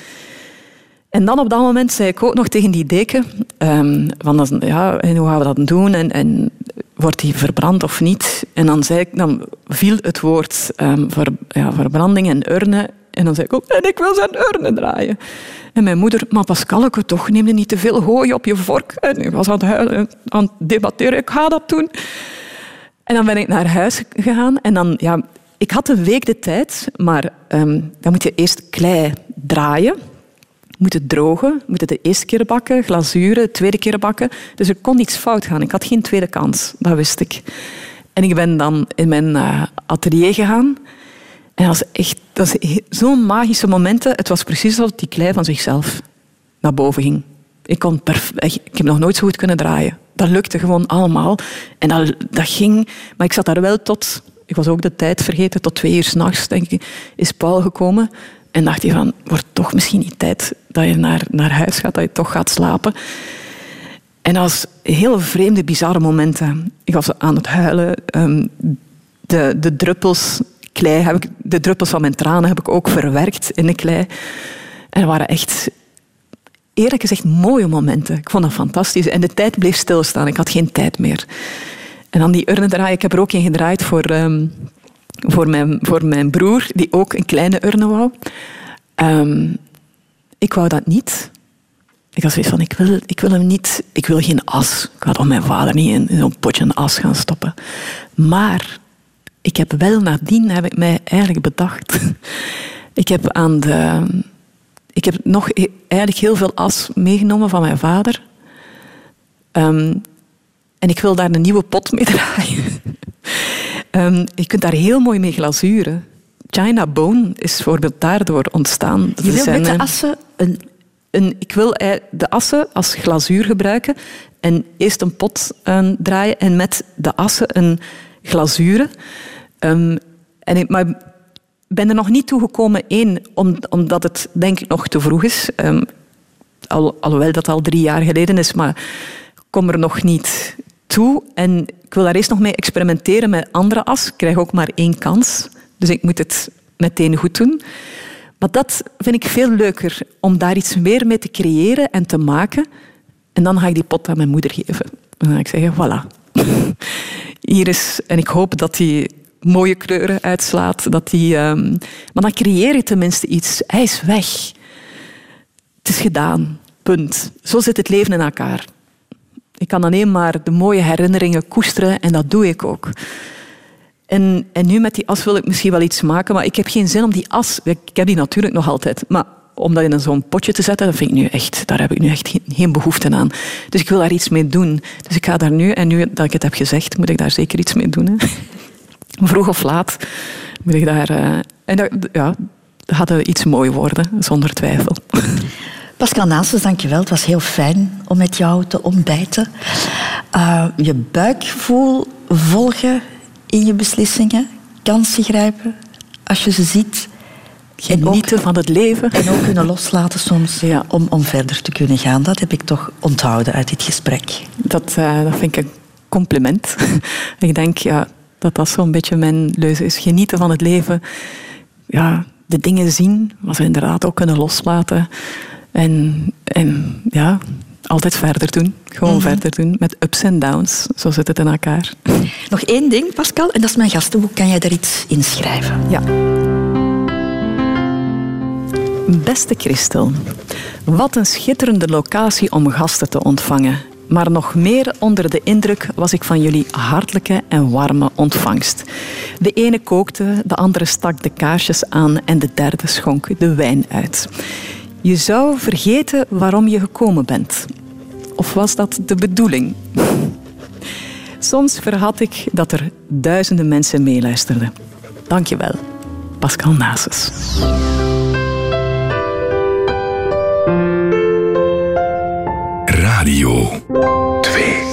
en dan op dat moment zei ik ook nog tegen die deken, um, van, ja, en hoe gaan we dat doen? En, en wordt die verbrand of niet? En dan, zei ik, dan viel het woord um, ja, verbranding en urne. En dan zei ik ook, en ik wil zijn urne draaien. En mijn moeder, maar Pascalke, toch, neem je niet te veel hooi op je vork. En ik was aan het huilen, aan het debatteren, ik ga dat doen. En dan ben ik naar huis gegaan en dan, ja, ik had een week de tijd, maar um, dan moet je eerst klei draaien moet het drogen, moet het de eerste keer bakken, glazuren, de tweede keer bakken. Dus er kon niets fout gaan. Ik had geen tweede kans, dat wist ik. En ik ben dan in mijn uh, atelier gegaan. En dat echt dat zo'n magische momenten. Het was precies alsof die klei van zichzelf naar boven ging. Ik, kon ik heb nog nooit zo goed kunnen draaien. Dat lukte gewoon allemaal. En dat, dat ging... Maar ik zat daar wel tot... Ik was ook de tijd vergeten. Tot twee uur s'nachts, denk ik, is Paul gekomen. En dacht hij van, wordt toch misschien niet tijd dat je naar, naar huis gaat, dat je toch gaat slapen. En dat was hele vreemde, bizarre momenten. Ik was aan het huilen. Um, de, de druppels klei heb ik, de druppels van mijn tranen heb ik ook verwerkt in de klei. En dat waren echt, eerlijk gezegd, mooie momenten. Ik vond dat fantastisch. En de tijd bleef stilstaan. Ik had geen tijd meer. En dan die urne draaien. Ik heb er ook in gedraaid voor... Um, voor mijn, voor mijn broer, die ook een kleine urne wou. Um, ik wou dat niet. Ik had zoiets van, ik wil, ik wil hem niet... Ik wil geen as. Ik had mijn vader niet in, in zo'n potje as gaan stoppen. Maar ik heb wel nadien, heb ik mij eigenlijk bedacht... <laughs> Ik heb aan de... Ik heb nog eigenlijk heel veel as meegenomen van mijn vader. Um, en ik wil daar een nieuwe pot mee <laughs> draaien. Um, je kunt daar heel mooi mee glazuren. China Bone is bijvoorbeeld daardoor ontstaan. Je wil met de assen een... een... Ik wil de assen als glazuur gebruiken en eerst een pot uh, draaien en met de assen een glazuren. Um, en ik, ben er nog niet toe gekomen, één, om, omdat het denk ik nog te vroeg is. Um, al, alhoewel dat al drie jaar geleden is, maar kom er nog niet toe. En ik wil daar eerst nog mee experimenteren met andere as. Ik krijg ook maar één kans. Dus ik moet het meteen goed doen. Maar dat vind ik veel leuker, om daar iets meer mee te creëren en te maken. En dan ga ik die pot aan mijn moeder geven. En dan ga ik zeggen, voilà. <laughs> Hier is... En ik hoop dat die mooie kleuren uitslaat. Dat die, um... Maar dan creëer je tenminste iets. Hij is weg. Het is gedaan. Punt. Zo zit het leven in elkaar. Ik kan alleen maar de mooie herinneringen koesteren en dat doe ik ook. En, en nu met die as wil ik misschien wel iets maken, maar ik heb geen zin om die as... Ik heb die natuurlijk nog altijd, maar om dat in zo'n potje te zetten, dat vind ik nu echt, daar heb ik nu echt geen, geen behoefte aan. Dus ik wil daar iets mee doen. Dus ik ga daar nu, en nu dat ik het heb gezegd, moet ik daar zeker iets mee doen. Hè. Vroeg of laat moet ik daar... Uh, en dat, ja, gaat iets mooi worden, zonder twijfel. Pascal Naasens, dankjewel. Het was heel fijn om met jou te ontbijten. Uh, je buikgevoel volgen in je beslissingen, kansen grijpen als je ze ziet. Genieten ook, van het leven. En ook kunnen loslaten soms ja. om, om verder te kunnen gaan. Dat heb ik toch onthouden uit dit gesprek. Dat, uh, dat vind ik een compliment. <laughs> ik denk ja, dat dat zo'n beetje mijn leuze is. Genieten van het leven. Ja, de dingen zien, maar ze inderdaad ook kunnen loslaten. En, en ja, altijd verder doen. Gewoon mm -hmm. verder doen. Met ups en downs. Zo zit het in elkaar. Nog één ding, Pascal, en dat is mijn gastenboek. Kan jij daar iets in schrijven? Ja. Beste Christel, wat een schitterende locatie om gasten te ontvangen. Maar nog meer onder de indruk was ik van jullie hartelijke en warme ontvangst. De ene kookte, de andere stak de kaarsjes aan en de derde schonk de wijn uit. Je zou vergeten waarom je gekomen bent. Of was dat de bedoeling? Soms verhad ik dat er duizenden mensen meeluisterden. Dankjewel, Pascal Nasus. 2